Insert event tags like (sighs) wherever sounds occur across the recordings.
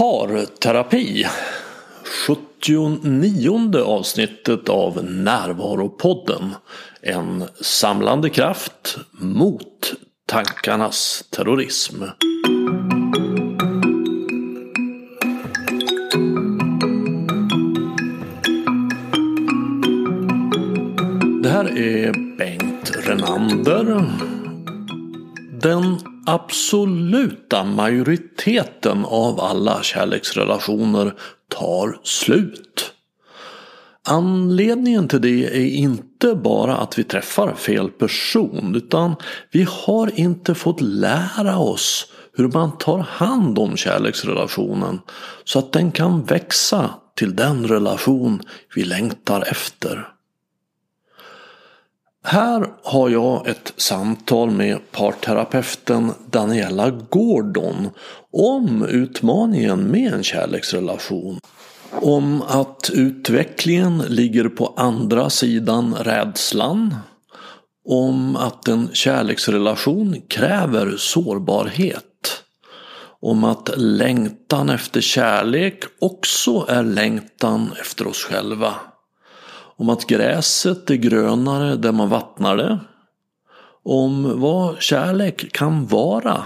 Parterapi 79 avsnittet av Närvaropodden En samlande kraft mot tankarnas terrorism. Det här är Bengt Renander. Den absoluta majoriteten av alla kärleksrelationer tar slut. Anledningen till det är inte bara att vi träffar fel person utan vi har inte fått lära oss hur man tar hand om kärleksrelationen så att den kan växa till den relation vi längtar efter. Här har jag ett samtal med parterapeuten Daniela Gordon om utmaningen med en kärleksrelation. Om att utvecklingen ligger på andra sidan rädslan. Om att en kärleksrelation kräver sårbarhet. Om att längtan efter kärlek också är längtan efter oss själva om att gräset är grönare där man vattnar det. Om vad kärlek kan vara.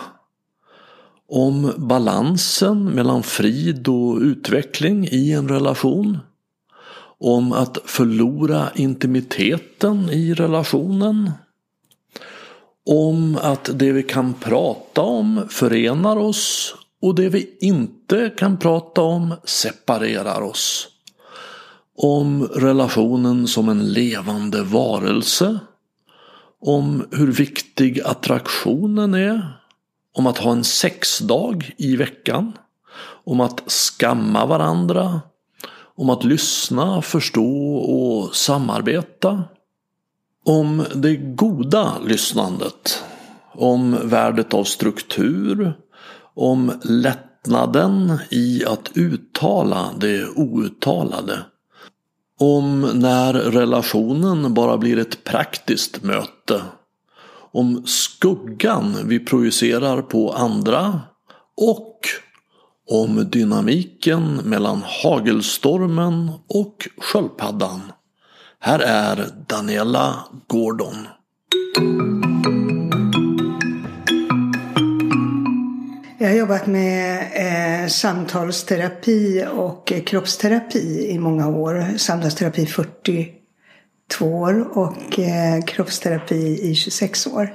Om balansen mellan frid och utveckling i en relation. Om att förlora intimiteten i relationen. Om att det vi kan prata om förenar oss och det vi inte kan prata om separerar oss om relationen som en levande varelse, om hur viktig attraktionen är, om att ha en sexdag i veckan, om att skamma varandra, om att lyssna, förstå och samarbeta. Om det goda lyssnandet, om värdet av struktur, om lättnaden i att uttala det outtalade om när relationen bara blir ett praktiskt möte. Om skuggan vi projicerar på andra. Och om dynamiken mellan hagelstormen och sköldpaddan. Här är Daniela Gordon. Jag har jobbat med eh, samtalsterapi och eh, kroppsterapi i många år. Samtalsterapi 42 år och eh, kroppsterapi i 26 år.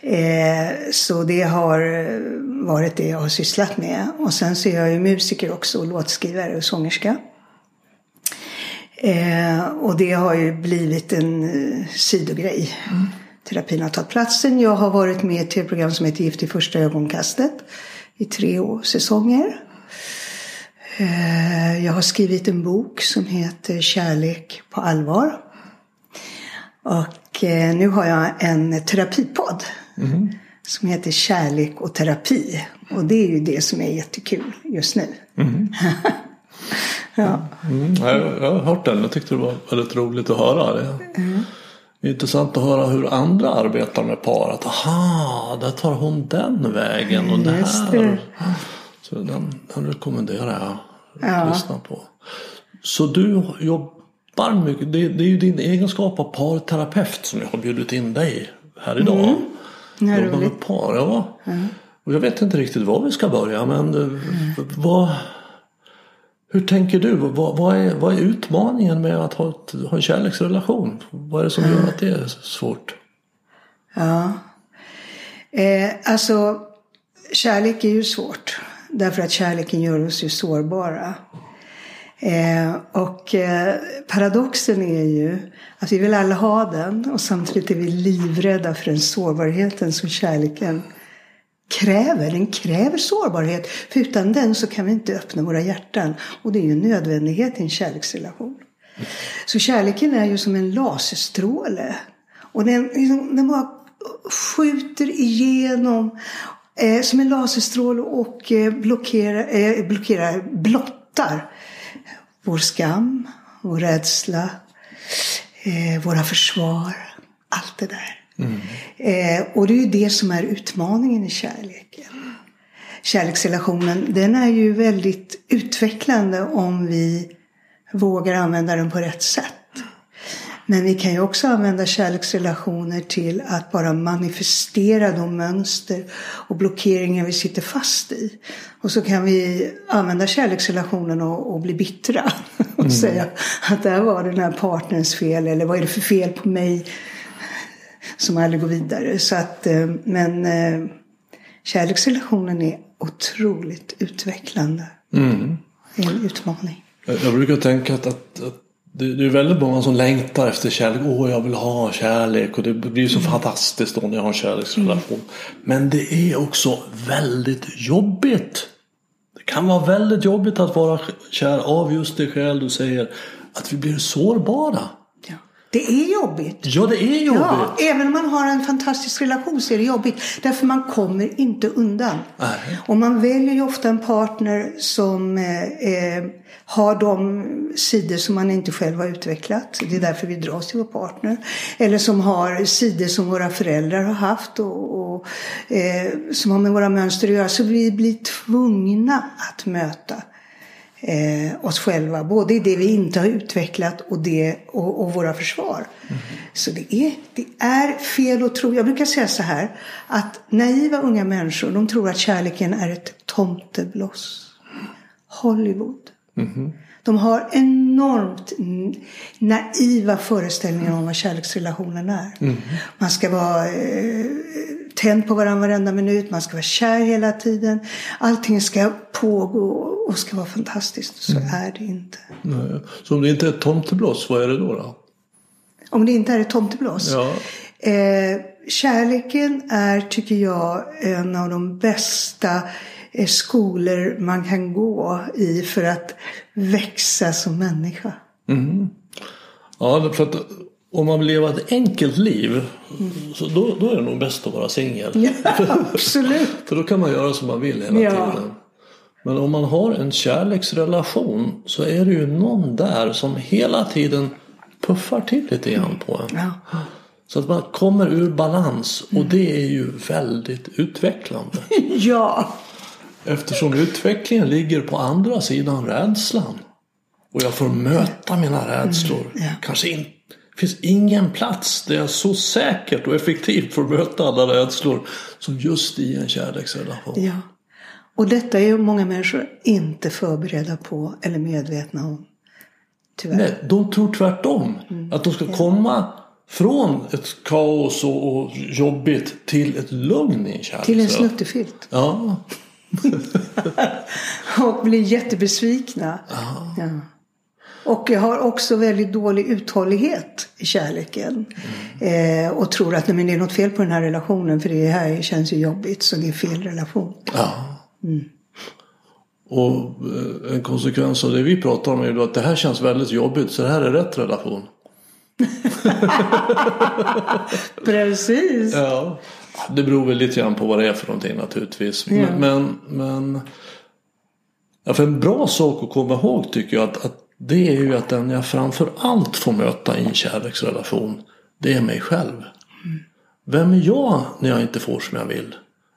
Eh, så det har varit det jag har sysslat med. Och sen så är jag ju musiker också och låtskrivare och sångerska. Eh, och det har ju blivit en eh, sidogrej. Mm terapin har tagit platsen. Jag har varit med i ett tv-program som heter Gift i första ögonkastet i tre säsonger. Eh, jag har skrivit en bok som heter Kärlek på allvar. Och eh, nu har jag en terapipodd. Mm. Som heter Kärlek och terapi. Och det är ju det som är jättekul just nu. Mm. (laughs) ja. Mm, jag, jag har hört den. Jag tyckte det var väldigt roligt att höra det. Det är intressant att höra hur andra arbetar med par. Att aha, där tar hon den vägen och det här. Så den, den rekommenderar jag att ja. lyssna på. Så du jobbar mycket. Det, det, är ju din egenskap av parterapeut som jag har bjudit in dig här idag. Mm. Jobbar med par, ja. Mm. Och jag vet inte riktigt var vi ska börja men mm. vad hur tänker du? Vad, vad, är, vad är utmaningen med att ha, ett, ha en kärleksrelation? Vad är det som gör att det är svårt? Ja. Eh, alltså, kärlek är ju svårt. Därför att kärleken gör oss ju sårbara. Eh, och eh, paradoxen är ju att vi vill alla ha den och samtidigt är vi livrädda för den sårbarheten som kärleken kräver. Den kräver sårbarhet. För utan den så kan vi inte öppna våra hjärtan. Och det är ju en nödvändighet i en kärleksrelation. Så kärleken är ju som en laserstråle. Och den, liksom, den bara skjuter igenom eh, som en laserstråle och eh, blockerar, eh, blockerar, blottar vår skam, vår rädsla, eh, våra försvar. Allt det där. Mm. Eh, och det är ju det som är utmaningen i kärleken. kärleksrelationen, den är ju väldigt utvecklande om vi vågar använda den på rätt sätt. Men vi kan ju också använda kärleksrelationer till att bara manifestera de mönster och blockeringar vi sitter fast i. Och så kan vi använda kärleksrelationen och, och bli bittra. (laughs) Och mm. säga att det här var den här partnerns fel. Eller vad är det för fel på mig? Som aldrig går vidare. Så att, eh, men eh, kärleksrelationen är otroligt utvecklande. Mm. Det är en utmaning. Jag brukar tänka att, att, att det, är väldigt många som längtar efter kärlek. Åh, jag vill ha kärlek. Och det blir så mm. fantastiskt då när jag har en kärleksrelation. Mm. Men det är också väldigt jobbigt. Det kan vara väldigt jobbigt att vara kär av just det skäl du säger. Att vi blir sårbara. Det är jobbigt. Ja, det är jobbigt. Ja, även om man har en fantastisk relation så är det jobbigt. Därför man kommer inte undan. Nej. Och man väljer ju ofta en partner som eh, eh, har de sidor som man inte själv har utvecklat. Det är därför vi dras till vår partner. Eller som har sidor som våra föräldrar har haft och, och eh, som har med våra mönster att göra. Så vi blir tvungna att möta eh, oss själva. Både i det vi inte har utvecklat och, det, och, och våra försvar. Mm. Så det är, det är fel att tro. Jag brukar säga så här. Att naiva unga människor de tror att kärleken är ett tomtebloss. Hollywood. Mm. De har enormt naiva föreställningar om vad kärleksrelationen är. Mm. Man ska vara eh, tänd på varandra varenda minut, man ska vara kär hela tiden. Allting ska pågå och ska vara fantastiskt. Så mm. är det inte. Nej. Så om det inte är tomteblås, vad är det då? då? Om det inte är ett tomteblås? Ja. Eh, kärleken är, tycker jag, en av de bästa eh, skolor man kan gå i för att växa som människa. Mm. Ja, för att om man vill leva ett enkelt liv så då, då är det nog bäst att vara singel. Ja, (laughs) absolut. (laughs) för då kan man göra som man vill hela ja. tiden. Men om man har en kärleksrelation så är det ju någon där som hela tiden puffar till lite grann på en. Ja. Så att man kommer ur balans och det är ju väldigt utvecklande. (laughs) ja. Eftersom utvecklingen ligger på andra sidan rädslan. Och jag får möta mina rädslor. Mm. Ja. Kanske inte det finns ingen plats där jag så säkert och effektivt får möta alla rädslor som just i en kärleksrelation. Ja. Och detta är ju många människor inte förberedda på eller medvetna om. Tyvärr. Nej, de tror tvärtom. Mm. Att de ska ja. komma från ett kaos och, och jobbigt till ett lugn i en kärleksrelation. Till en snuttefilt. Ja. (laughs) (laughs) och bli jättebesvikna. Ja. Och jag har också väldigt dålig uthållighet i kärleken. Mm. Eh, och tror att nej, men det är något fel på den här relationen för det här känns ju jobbigt så det är fel relation. Ja. Mm. Och eh, en konsekvens av det vi pratar om är ju att det här känns väldigt jobbigt så det här är rätt relation. (laughs) Precis. Ja. Det beror väl lite grann på vad det är för någonting naturligtvis. Ja. Men, men ja, för en bra sak att komma ihåg tycker jag att, att det är ju att den jag framför allt får möta i en kärleksrelation det är mig själv. Mm. Vem är jag när jag inte får som jag vill?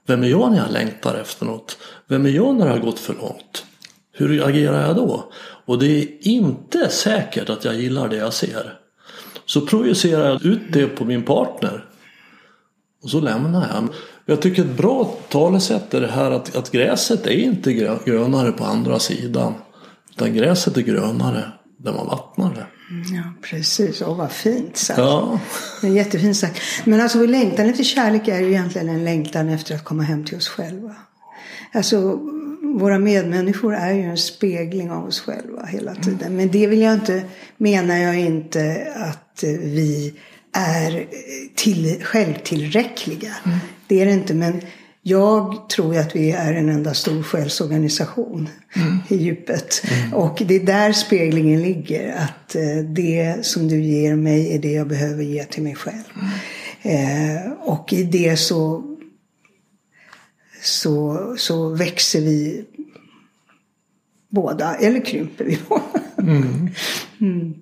Vem är jag när jag längtar efter något? Vem är jag när det har gått för långt? Hur agerar jag då? Och det är inte säkert att jag gillar det jag ser. Så projicerar jag ut det på min partner. Och så lämnar jag. Jag tycker ett bra talesätt är det här att, att gräset är inte grönare på andra sidan. Utan gräset är grönare där man vattnar det. Ja, precis. Åh, vad fint sagt. Ja. Det är jättefint sagt. Men alltså vår längtan efter kärlek är ju egentligen en längtan efter att komma hem till oss själva. Alltså, våra medmänniskor är ju en spegling av oss själva hela tiden. Men det vill jag inte, menar jag inte att vi är till, självtillräckliga. Mm. Det är det inte. Men jag tror att vi är en enda stor själsorganisation mm. i djupet. Mm. Och det är där speglingen ligger. Att eh, det som du ger mig är det jag behöver ge till mig själv. Mm. Eh, och i det så, så, så växer vi båda, eller krymper vi båda. Mm. (laughs) mm.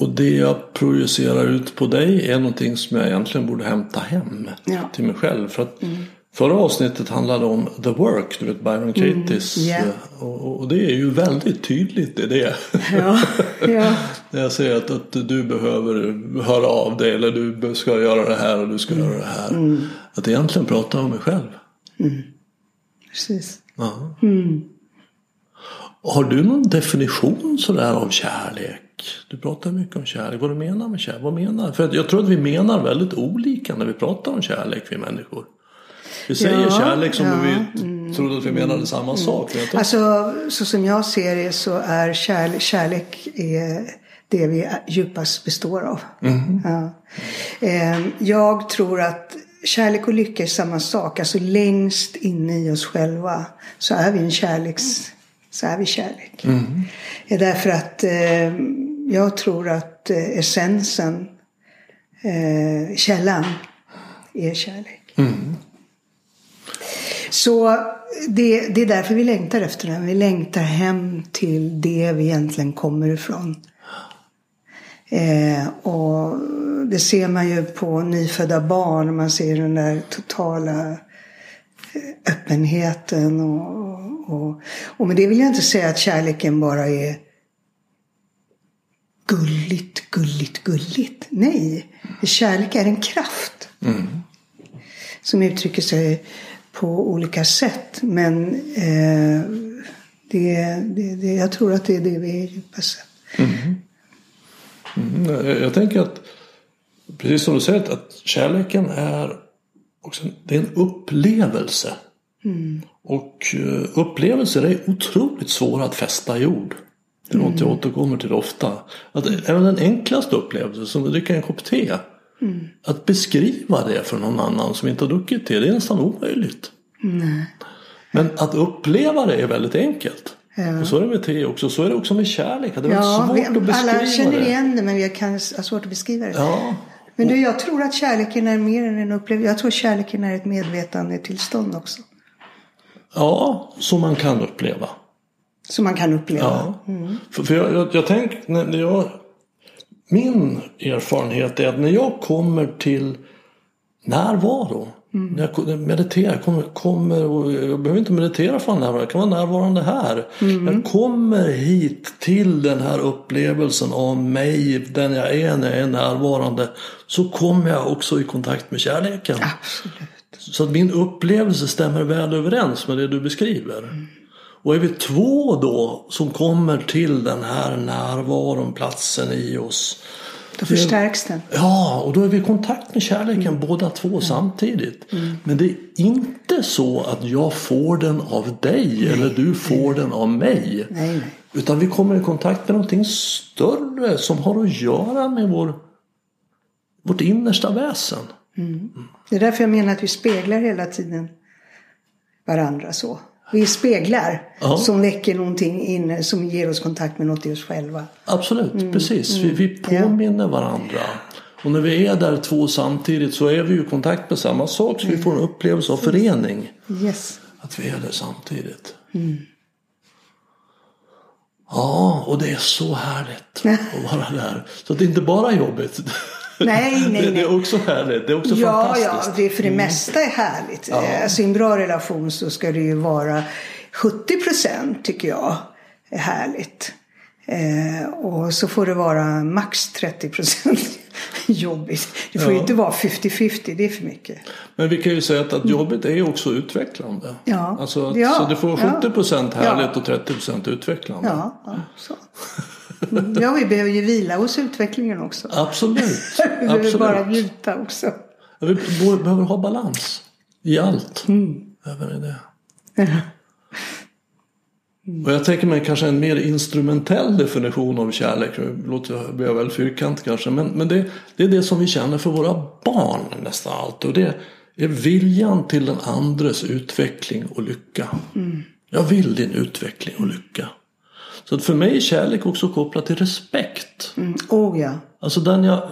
Och det jag projicerar ut på dig är någonting som jag egentligen borde hämta hem ja. till mig själv. För att mm Förra avsnittet handlade om The Work, du vet Byron Katie's. Mm, yeah. och, och, det är ju väldigt tydligt i det. Ja, (laughs) ja. Jag säger att, att du behöver höra av dig eller du ska göra det här och du ska mm. göra det här. Mm. Att egentligen prata om mig själv. Mm. Precis. Ja. Mm. Har du någon definition sådär av kärlek? Du pratar mycket om kärlek. Vad du menar med kärlek? Vad menar? För jag tror att vi menar väldigt olika när vi pratar om kärlek, vi människor. Vi säger ja, kärlek som ja, vi mm, trodde att vi menade mm, samma mm. sak. Alltså, så som jag ser det så är kärlek, kärlek är det vi djupast består av. Mm. Ja. Ehm, jag tror att kärlek och lycka är samma sak. Alltså längst inne i oss själva så är vi en kärleks... Så är vi kärlek. Mm. Därför att eh, jag tror att eh, essensen, eh, källan, är kärlek. Mm. Så det, det är därför vi längtar efter den. Vi längtar hem till det vi egentligen kommer ifrån. Eh, och det ser man ju på nyfödda barn. Man ser den där totala eh, öppenheten. Och, och, och med det vill jag inte säga att kärleken bara är gulligt, gulligt, gulligt. Nej, kärlek är en kraft. Mm. Som uttrycker sig på olika sätt. Men eh, det, det, det, jag tror att det är det vi är djupast sett. Mm. Mm. Jag tänker att precis som du säger att kärleken är också det är en upplevelse. Mm. Och eh, upplevelser är otroligt svåra att fästa i ord. Det är något jag mm. återkommer till ofta. Att även den enklaste upplevelsen, som att dricka en kopp te. Mm. Att beskriva det för någon annan som inte har druckit te, det är nästan omöjligt. Nej. Men att uppleva det är väldigt enkelt. Ja. Och så är det med te också. Så är det också med kärlek. Det är ja, svårt vi, att beskriva alla känner det. igen det men vi kan ha svårt att beskriva det. Ja. Men du, jag tror att kärleken är mer än en upplevelse. Jag tror kärleken är ett medvetandetillstånd också. Ja, som man kan uppleva. Som man kan uppleva. Ja. Mm. För, för jag, jag, jag tänker, när jag, min erfarenhet är att när jag kommer till närvaro Mm. När jag mediterar, kommer, kommer och jag behöver inte meditera för närvarande, jag kan vara närvarande här. Mm. Jag kommer hit till den här upplevelsen av mig, den jag är när jag är närvarande. Så kommer jag också i kontakt med kärleken. Absolut. Så att min upplevelse stämmer väl överens med det du beskriver. Mm. Och är vi två då som kommer till den här närvaron, platsen i oss då förstärks den. Ja, och då är vi i kontakt med kärleken mm. båda två mm. samtidigt. Mm. Men det är inte så att jag får den av dig nej. eller du får den av mig. Nej, nej. Utan vi kommer i kontakt med någonting större som har att göra med vår, vårt innersta väsen. Mm. Det är därför jag menar att vi speglar hela tiden varandra så. Vi speglar ja. som väcker någonting inne som ger oss kontakt med något i oss själva. Absolut, mm. precis. Vi, vi påminner ja. varandra. Och när vi är där två samtidigt så är vi i kontakt med samma sak så mm. vi får en upplevelse av förening. Yes. Att vi är där samtidigt. Mm. Ja, och det är så härligt (laughs) att vara där. Så det är inte bara jobbigt. Nej, nej, nej. Det, är också härligt. Det är också ja, fantastiskt. Ja, det är för det mm. mesta är härligt. Ja. Alltså, I en bra relation så ska det ju vara 70 procent tycker jag är härligt. Eh, och så får det vara max 30 procent (laughs) jobbigt. Det får ja. ju inte vara 50-50, det är för mycket. Men vi kan ju säga att, att jobbet är också utvecklande. Ja. Alltså ja. Så det får vara 70 procent härligt och 30 procent utvecklande. Ja så. (laughs) Ja, vi behöver ju vila hos utvecklingen också. Absolut. (laughs) vi behöver Absolut. bara njuta också. Vi behöver ha balans i allt. Mm. Även i det. Mm. Och jag tänker mig kanske en mer instrumentell definition av kärlek. Det låter blir jag väl fyrkant kanske. Men, men det, det, är det som vi känner för våra barn nästan allt. Och det är viljan till den andres utveckling och lycka. Mm. Jag vill din utveckling och lycka. Så att för mig är kärlek också kopplat till respekt. Mm. Oh ja. Alltså den jag...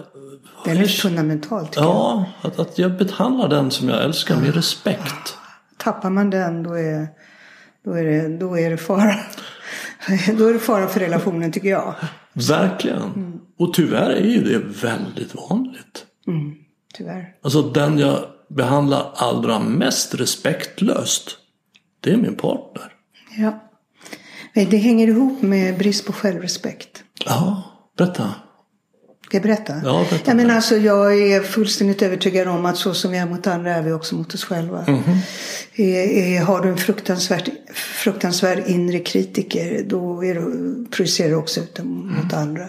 Den är fundamental tycker ja, jag. Att, att jag behandlar den som jag älskar med respekt. Tappar man den då är, då är, det, då är det fara. (laughs) då är det fara för relationen tycker jag. Verkligen. Mm. Och tyvärr är ju det väldigt vanligt. Mm. Tyvärr. Alltså den jag behandlar allra mest respektlöst, det är min partner. Ja. Eh, det hänger ihop med brist på självrespekt. Ja, berätta. Ska jag berätta? Ja, berätta. Jag, menar, alltså, jag är fullständigt övertygad om att så som vi är mot andra är vi också mot oss själva. Mhm. är, är, har du en fruktansvärt, fruktansvärd inre kritiker då är du, projicerar du också ut den mot andra.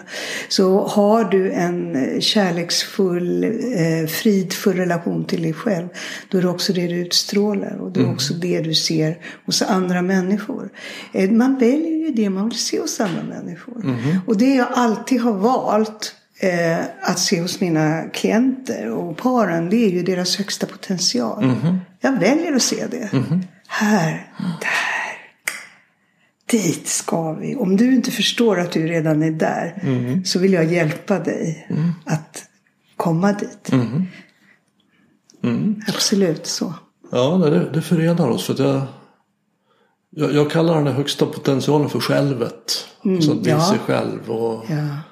Så har du en kärleksfull, eh, fridfull relation till dig själv då är det också det du utstrålar och det är också det du ser hos andra människor. Eh, man väljer ju det man vill se hos andra människor. Och det jag alltid har valt eh, att se hos mina klienter och paren, det är ju deras högsta potential. Jag väljer att se det. Här, där, dit ska vi. Om du inte förstår att du redan är där så vill jag hjälpa dig att komma dit. Absolut så. Ja, det, det förenar oss. För jag, jag, jag kallar den högsta potentialen för självet. alltså att bli ja. sig själv. Och, Ja.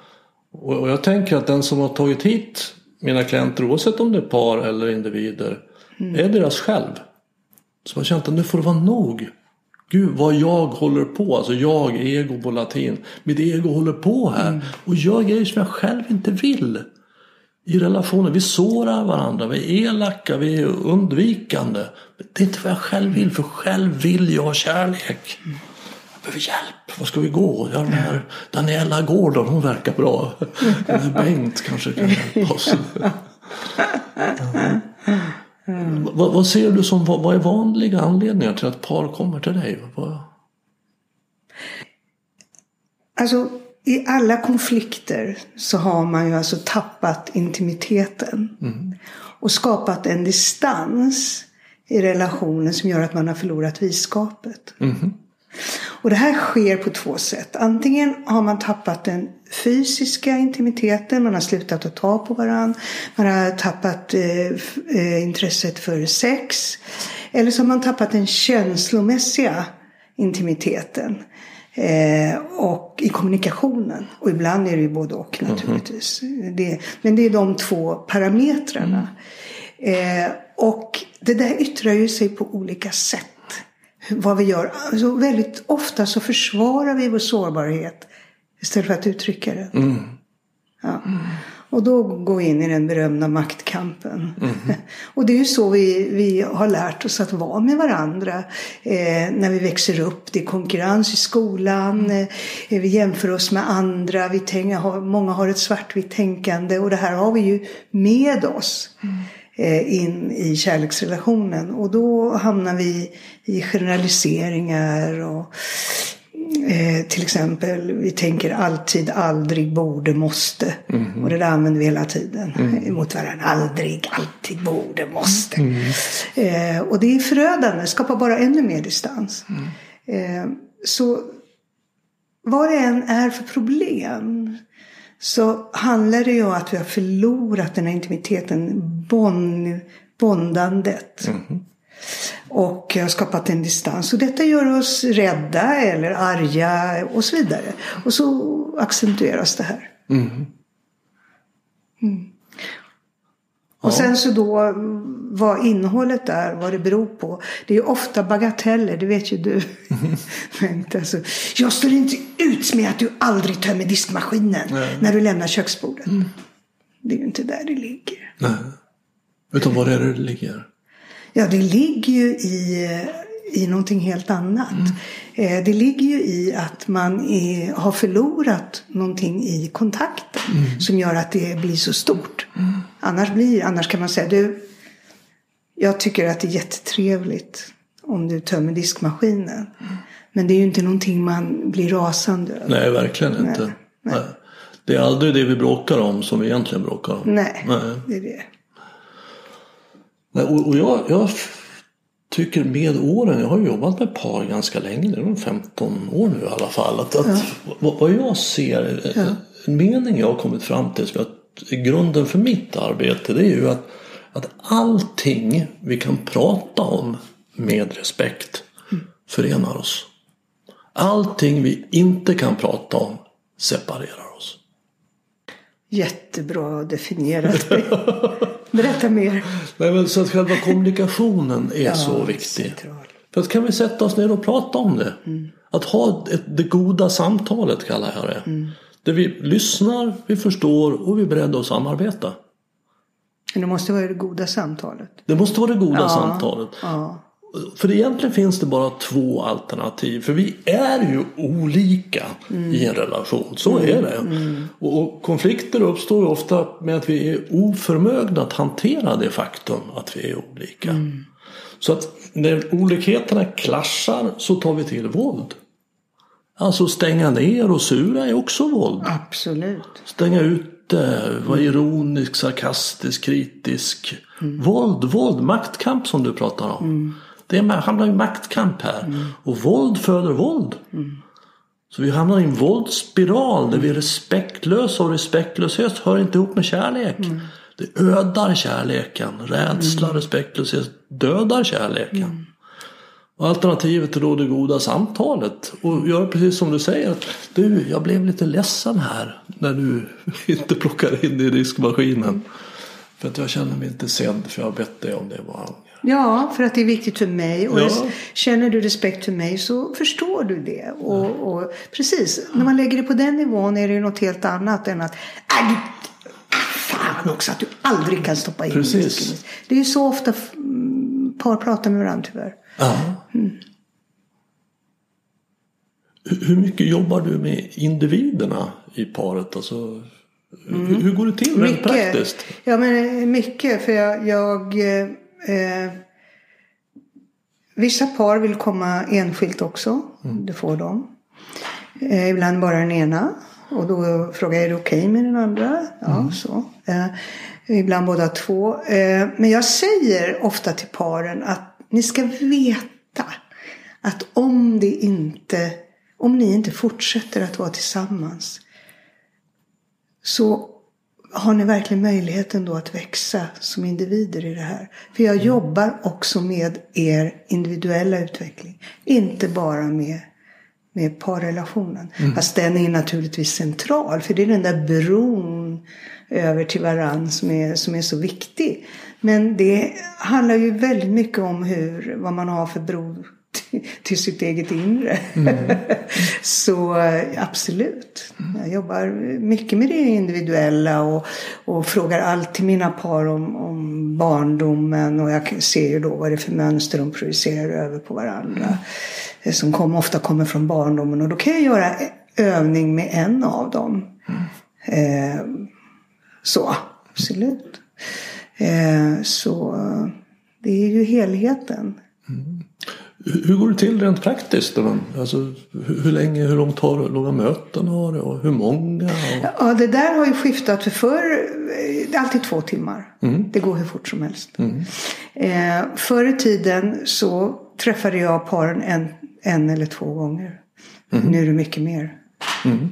Och, jag tänker att den som har tagit hit mina klienter, oavsett om det är par eller individer, är deras själv. Som har känt att nu får det vara nog. Gud vad jag håller på, alltså jag, ego på latin. Mitt ego håller på här och gör grejer som jag själv inte vill. I relationer, vi sårar varandra, vi är elaka, vi är undvikande. Det är inte vad jag själv vill, för själv vill jag kärlek. Jag behöver hjälp, var ska vi gå? Ja, den här Daniela Gordon, hon verkar bra. Den här Bengt kanske kan hjälpa oss. Vad, vad ser du som, vad, vad är vanliga anledningar till att par kommer till dig? Vad, Alltså i alla konflikter så har man ju alltså tappat intimiteten. Och skapat en distans i relationen som gör att man har förlorat visskapet. Och det här sker på två sätt. Antingen har man tappat den fysiska intimiteten, man har slutat att ta på varandra, man har tappat eh, eh, intresset för sex. Eller så har man tappat den känslomässiga intimiteten. Eh, och i kommunikationen. Och ibland är det ju både och naturligtvis. Det, men det är de två parametrarna. Eh, och det där yttrar ju sig på olika sätt. Vad vi gör. Alltså väldigt ofta så försvarar vi vår sårbarhet istället för att uttrycka det. Ja. Och då går vi in i den berömda maktkampen. (laughs) och det är ju så vi, vi har lärt oss att vara med varandra eh, när vi växer upp. Det är konkurrens i skolan, eh, vi jämför oss med andra, vi tänker, många har ett svartvitt tänkande och det här har vi ju med oss eh, in i kärleksrelationen. Och då hamnar vi i generaliseringar och Eh, till exempel, vi tänker alltid, aldrig, borde, måste. Och det där använder vi hela tiden eh, mot varandra. Aldrig, alltid, borde, måste. Eh, och det är förödande, skapar bara ännu mer distans. Eh, så vad det än är för problem så handlar det ju om att vi har förlorat den här intimiteten, bond, bondandet. Och har skapat en distans. Och detta gör oss rädda eller arga och så vidare. Och så accentueras det här. Mm. Och sen så då vad innehållet är, vad det beror på. Det är ofta bagateller, det vet ju du. (laughs) Alltså, jag står inte ut med att du aldrig tömmer diskmaskinen när du lämnar köksbordet. Det är ju inte där det ligger. nej. Utan var är det det ligger? Ja, det ligger ju i, i någonting helt annat. Eh, Det ligger ju i att man är, har förlorat någonting i kontakten som gör att det blir så stort. Annars, blir, annars kan man säga, du, jag tycker att det är jättetrevligt om du tömmer diskmaskinen. Men det är ju inte någonting man blir rasande över. Nej, verkligen inte. Nej. Det är aldrig det vi bråkar om som vi egentligen bråkar om. Nej, Nej. det är det. Nej, och och jag, jag tycker med åren, jag har jobbat med par ganska länge, det är nog 15 år nu i alla fall. Att, att vad, vad jag ser, en mening jag har kommit fram till som att är grunden för mitt arbete det är ju att, att allting vi kan prata om med respekt förenar oss. Allting vi inte kan prata om separerar oss. Jättebra definierat. (laughs) Berätta mer. Nej, men så att själva kommunikationen är så viktig. central. För att kan vi sätta oss ner och prata om det. Att ha ett, det goda samtalet kallar jag det. Där vi lyssnar, vi förstår och vi är beredda att samarbeta. Men det måste vara det goda samtalet. Det måste vara det goda samtalet. Ja. För egentligen finns det bara två alternativ. För vi är ju olika i en relation. Så är det. Och, och konflikter uppstår ju ofta med att vi är oförmögna att hantera det faktum att vi är olika. Så att när olikheterna klaschar så tar vi till våld. Alltså stänga ner och sura är också våld. Absolut. Stänga ute, vara ironisk, sarkastisk, kritisk. Våld, våld, maktkamp som du pratar om. Det hamnar i maktkamp här. Och våld föder våld. Så vi hamnar i en våldsspiral där vi är respektlösa och respektlöshet hör inte ihop med kärlek. Det ödar kärleken. Rädsla, respektlöshet dödar kärleken. Och alternativet är då det goda samtalet. Och göra precis som du säger. Att, du, jag blev lite ledsen här när du (laughs) inte plockar in i diskmaskinen. För att jag känner mig inte sedd för jag har bett dig om det gånger. Ja, för att det är viktigt för mig. Och Ja. känner du respekt för mig så förstår du det. Och, och precis, när man lägger det på den nivån är det något helt annat än att "Aj, du- Fan också att du aldrig kan stoppa in Precis. disken." Det är ju så ofta mm, par pratar med varandra tyvärr. Ja. Hur hur mycket jobbar du med individerna i paret? Alltså, hur, hur går det till rent praktiskt? Ja, men mycket. För jag... jag eh, vissa par vill komma enskilt också. Det får de. Eh, ibland bara den ena. Och då frågar jag, är det okej med den andra? Ja, så. Eh, ibland båda två. Eh, men jag säger ofta till paren att ni ska veta att om det inte, om ni inte fortsätter att vara tillsammans så har ni verkligen möjligheten då att växa som individer i det här. För jag jobbar också med er individuella utveckling. Inte bara med, med parrelationen. Fast den är naturligtvis central. För det är den där bron över till varann som är, som är så viktig. Men det handlar ju väldigt mycket om hur, vad man har för bro till, sitt eget inre. (laughs) så eh, absolut. Jag jobbar mycket med det individuella och, och frågar alltid mina par om, om barndomen. Och jag ser ju då vad det är för mönster de projicerar över på varandra. eh, Som kom, ofta kommer från barndomen. Och då kan jag göra övning med en av dem. Eh, så, absolut. Eh, så det är ju helheten. Hur går det till rent praktiskt? då? Alltså, hur, länge, hur långt har hur långa möten har du och hur många? Och... Ja, det där har ju skiftat. För förr, eh, det är alltid två timmar. Det går hur fort som helst. Eh, förr i tiden så träffade jag paren en, en eller två gånger. Nu är det mycket mer.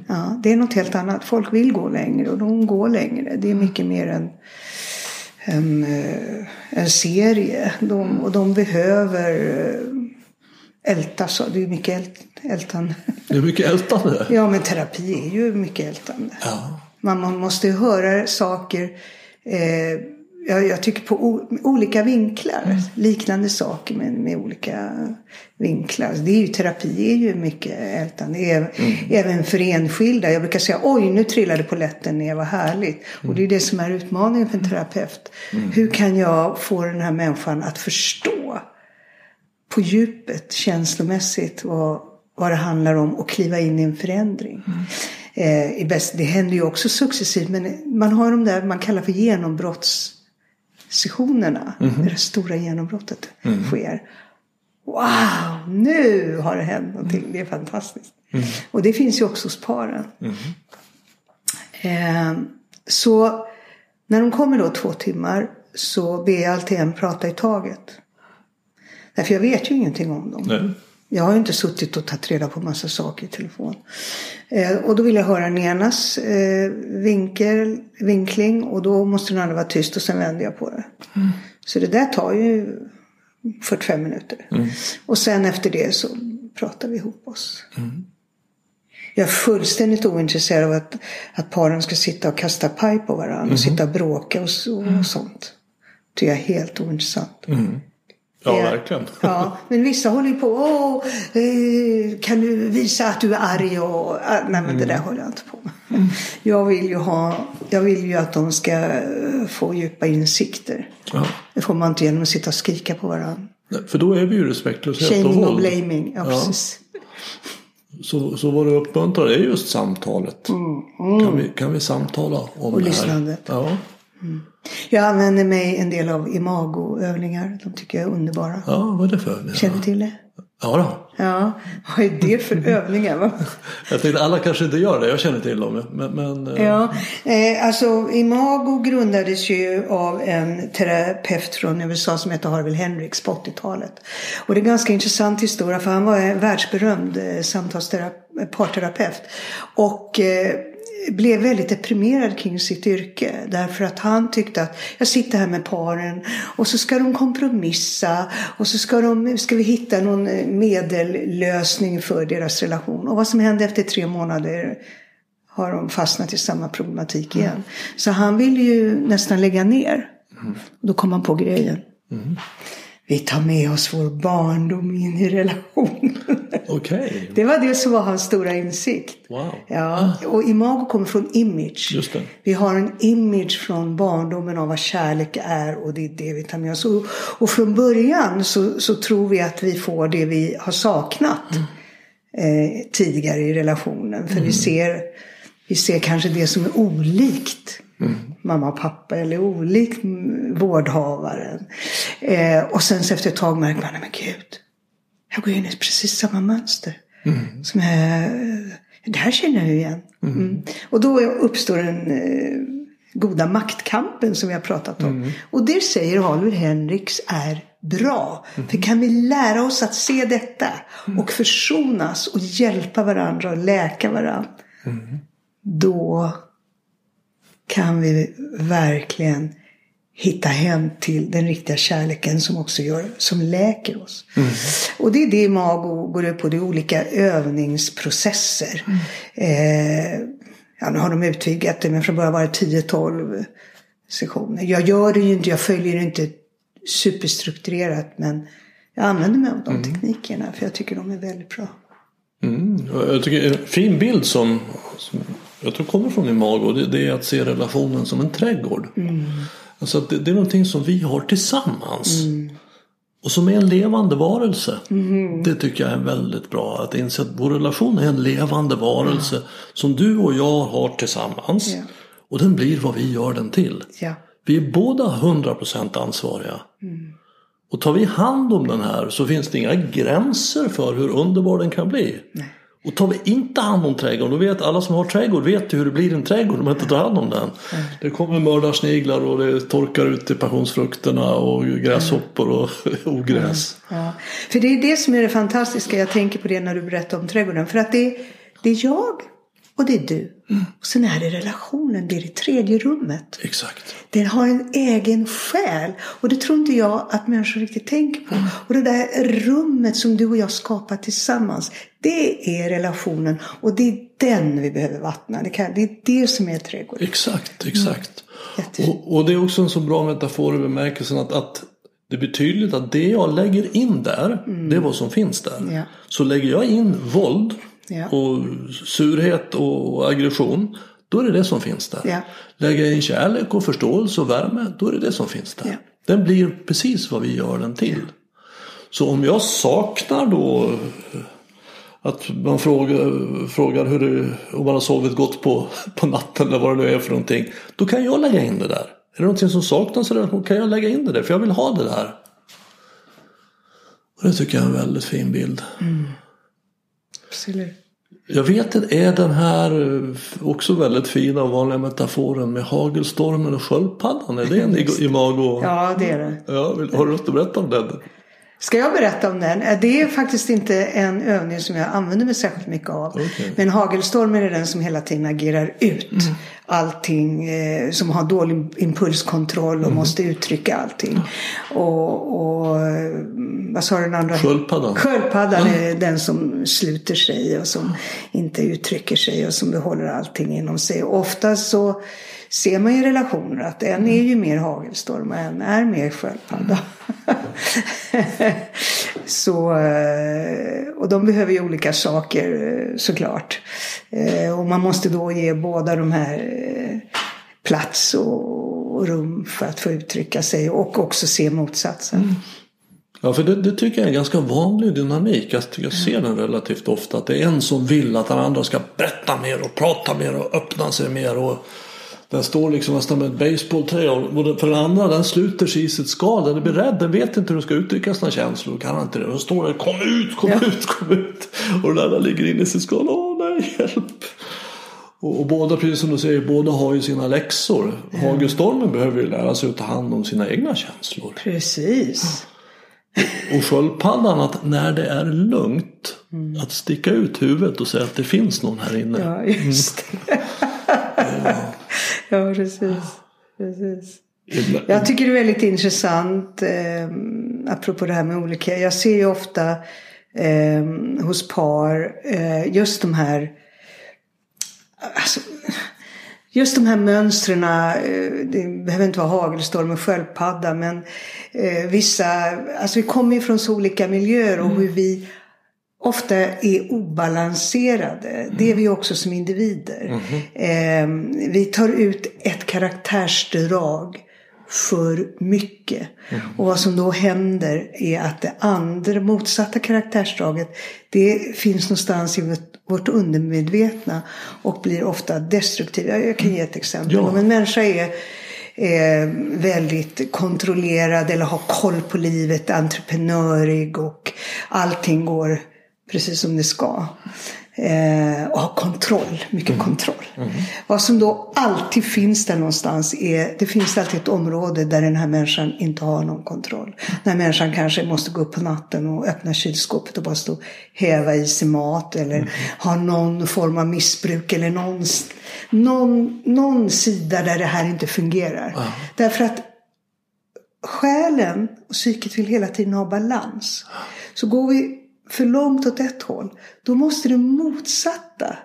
Ja, det är något helt annat. Folk vill gå längre och de går längre. Det är mycket mer än en, eh, en serie. De, och de behöver eh, ältas. Det är mycket ält, ältande. Det är mycket ältande. Ja, men terapi är ju mycket ältande. Ja. Man, man måste ju höra saker. Eh, jag, jag tycker på o, olika vinklar. Liknande saker men med olika vinklar. Det är ju, terapi är ju mycket ältande. Även, även för enskilda. Jag brukar säga oj nu trillade polletten ner, vad härligt. Och det är det som är utmaningen för en terapeut. Hur kan jag få den här människan att förstå på djupet känslomässigt vad, vad det handlar om och kliva in i en förändring. Eh, i bäst, det händer ju också successivt men man har de där man kallar för genombrottssessionerna. Det där stora genombrottet sker. Wow, nu har det hänt någonting. Det är fantastiskt. Och det finns ju också hos paren. Eh, så när de kommer då två timmar så ber jag alltid en prata i taget. Därför jag vet ju ingenting om dem. Nej. Jag har ju inte suttit och tagit reda på massa saker i telefon. Eh, och då vill jag höra den enas eh, vinkel, vinkling och då måste den andra vara tyst och sen vänder jag på det. Så det där tar ju 45 minuter. Och sen efter det så pratar vi ihop oss. Jag är fullständigt ointresserad av att, att paren ska sitta och kasta paj på varandra och sitta och bråka och, och sånt. tycker jag är helt ointressant. Ja, verkligen. (laughs) Ja, men vissa håller ju på. Åh, eh, kan du visa att du är arg? Och, ah, nej, men det där håller jag inte på med. Jag vill ju ha, jag vill ju att de ska eh, få djupa insikter. Ja. Det får man inte genom att sitta och skrika på varandra. Nej, För då är vi ju respektlöshet och Shaming och våld. blaming. Ja, Ja. precis. Så, så vad du uppmuntrar är just samtalet. Kan, vi, kan vi samtala om Mm. Och det här? lyssnandet. Ja. Jag använder mig en del av imagoövningar. De tycker jag är underbara. ja, vad är det för övningar? Känner du till det? Ja, då. Ja, vad är det för övningar? (laughs) Jag tänkte alla kanske inte gör det. Jag känner till dem. Men, men eh, Ja, eh, alltså Imago grundades ju av en terapeut från USA som heter Harville Hendricks på 80-talet. Och det är en ganska intressant historia för han var en världsberömd eh, samtalstera- parterapeut. Och eh, blev väldigt deprimerad kring sitt yrke. Därför att han tyckte att jag sitter här med paren och så ska de kompromissa och så ska, de, ska vi hitta någon eh, medellösning för deras relation. Och vad som hände efter tre månader har de fastnat i samma problematik igen. Så han ville ju nästan lägga ner. Då kom han på grejen. Vi tar med oss vår barndom in i relationen. Okej. Det var det som var hans stora insikt. Wow. Ja, och imago kommer från image. Vi har en image från barndomen av vad kärlek är och det är det vi tar med oss. Och, och från början så, så tror vi att vi får det vi har saknat eh, tidigare i relationen. För vi, ser, vi ser kanske det som är olikt mamma och pappa eller olikt mm, vårdhavaren. Eh, och sen så efter ett tag märker man, nej men gud, jag går in i precis samma mönster. Som jag, det här känner jag ju igen. Mm. Och då uppstår den eh, goda maktkampen som vi har pratat om. Och det säger Halvor Henriks är bra. För kan vi lära oss att se detta och försonas och hjälpa varandra och läka varandra. Då kan vi verkligen hitta hem till den riktiga kärleken som också gör, som läker oss. Och det är det Mago går ut på. Det är olika övningsprocesser. Eh, ja, nu har de utvidgat det men från början var det 10-12 sessioner. Jag gör det ju inte, jag följer det inte superstrukturerat men jag använder mig av de teknikerna för jag tycker de är väldigt bra. Mm. Jag tycker en fin bild som, som jag tror kommer från Imago det, det är att se relationen som en trädgård. Alltså det, det är någonting som vi har tillsammans. Och som är en levande varelse. Det tycker jag är väldigt bra. Att inse att vår relation är en levande varelse. Som du och jag har tillsammans. Ja. Och den blir vad vi gör den till. Ja. Vi är båda 100% ansvariga. Och tar vi hand om den här så finns det inga gränser för hur underbar den kan bli. Och tar vi inte hand om trädgården, då vet alla som har trädgård vet ju hur det blir en trädgård om man inte tar hand om den. Det kommer mördarsniglar och det torkar ut i passionsfrukterna och gräshoppor och (laughs) ogräs. Ja, för det är det som är det fantastiska. Jag tänker på det när du berättar om trädgården. För att det, det är jag och det är du. Och sen är det relationen, det är det tredje rummet. Exakt. Den har en egen själ. Och det tror inte jag att människor riktigt tänker på. Och det där rummet som du och jag skapar tillsammans. Det är relationen. Och det är den vi behöver vattna. Det, kan, det är det som är trädgården. Exakt, exakt. Jättefint. Och, och det är också en så bra metafor i bemärkelsen att, att det blir tydligt att det jag lägger in där, det är vad som finns där. Ja. Så lägger jag in våld Ja. och surhet och aggression, då är det det som finns där. Ja. Lägger jag in kärlek och förståelse och värme, då är det det som finns där. Ja. Den blir precis vad vi gör den till. Så om jag saknar då att man frågar, frågar hur det, om man har sovit gott på, på natten eller vad det nu är för någonting. Då kan jag lägga in det där. Är det någonting som saknas eller kan jag lägga in det där? För jag vill ha det där. Och det tycker jag är en väldigt fin bild. Absolut. Jag vet inte, är den här eh, också väldigt fina och vanliga metaforen med hagelstormen och sköldpaddan? Är det en (laughs) imago? Ja, det är det. Ja, har du något att berätta om den? Ska jag berätta om den? Eh, Det är faktiskt inte en övning som jag använder mig särskilt mycket av. Okej. Men hagelstormen är den som hela tiden agerar ut allting. Eh, som har dålig impulskontroll och måste uttrycka allting. Och, och vad sa den andra? Sköldpaddan. Sköldpaddan är den som sluter sig och som inte uttrycker sig och som behåller allting inom sig. Och ofta så ser man i relationer att en är ju mer hagelstorm och en är mer sköldpadda. (laughs) så, eh, och de behöver ju olika saker eh, såklart. Eh, Och man måste då ge båda de här plats och rum för att få uttrycka sig och också se motsatsen. Ja, för det, det tycker jag är en ganska vanlig dynamik. Jag, jag ser den relativt ofta. Att det är en som vill att den andra ska berätta mer och prata mer och öppna sig mer. Och den står liksom nästan med ett basebollträ. Och för den andra den sluter sig i sitt skal. Den blir rädd. Den vet inte hur den ska uttrycka sina känslor. Kan inte det. Då står det kom ut, kom Ja. ut, kom ut. Och den andra ligger inne i sitt skal. Åh nej, hjälp. Och, och båda, precis som du säger, båda har ju sina läxor. Hagelstormen behöver ju lära sig att ta hand om sina egna känslor. Precis. Och sköldpaddan att när det är lugnt Mm. att sticka ut huvudet och säga att det finns någon här inne. Ja, just det. Ja, precis. precis. Jag tycker det är väldigt intressant eh, apropå det här med olika. Jag ser ju ofta eh, hos par eh, just de här alltså, Just de här mönstren, eh, det behöver inte vara hagelstorm och sköldpadda men eh, vissa, alltså vi kommer ju från så olika miljöer och hur vi ofta är obalanserade. Det är vi också som individer. Eh, vi tar ut ett karaktärsdrag för mycket. Och vad som då händer är att det andra motsatta karaktärsdraget det finns någonstans i vårt, undermedvetna och blir ofta destruktivt. Jag, jag kan ge ett exempel. Ja. Om en människa är eh, väldigt kontrollerad eller har koll på livet, entreprenörig och allting går precis som det ska. Eh, och har kontroll, mycket kontroll. Vad som då alltid finns där någonstans är, det finns alltid ett område där den här människan inte har någon kontroll. Den här människan kanske måste gå upp på natten och öppna kylskåpet och bara stå och häva i sig mat eller har någon form av missbruk eller någon, någon, någon sida där det här inte fungerar. Därför att själen och psyket vill hela tiden ha balans. Så går vi för långt åt ett håll, då måste det motsatta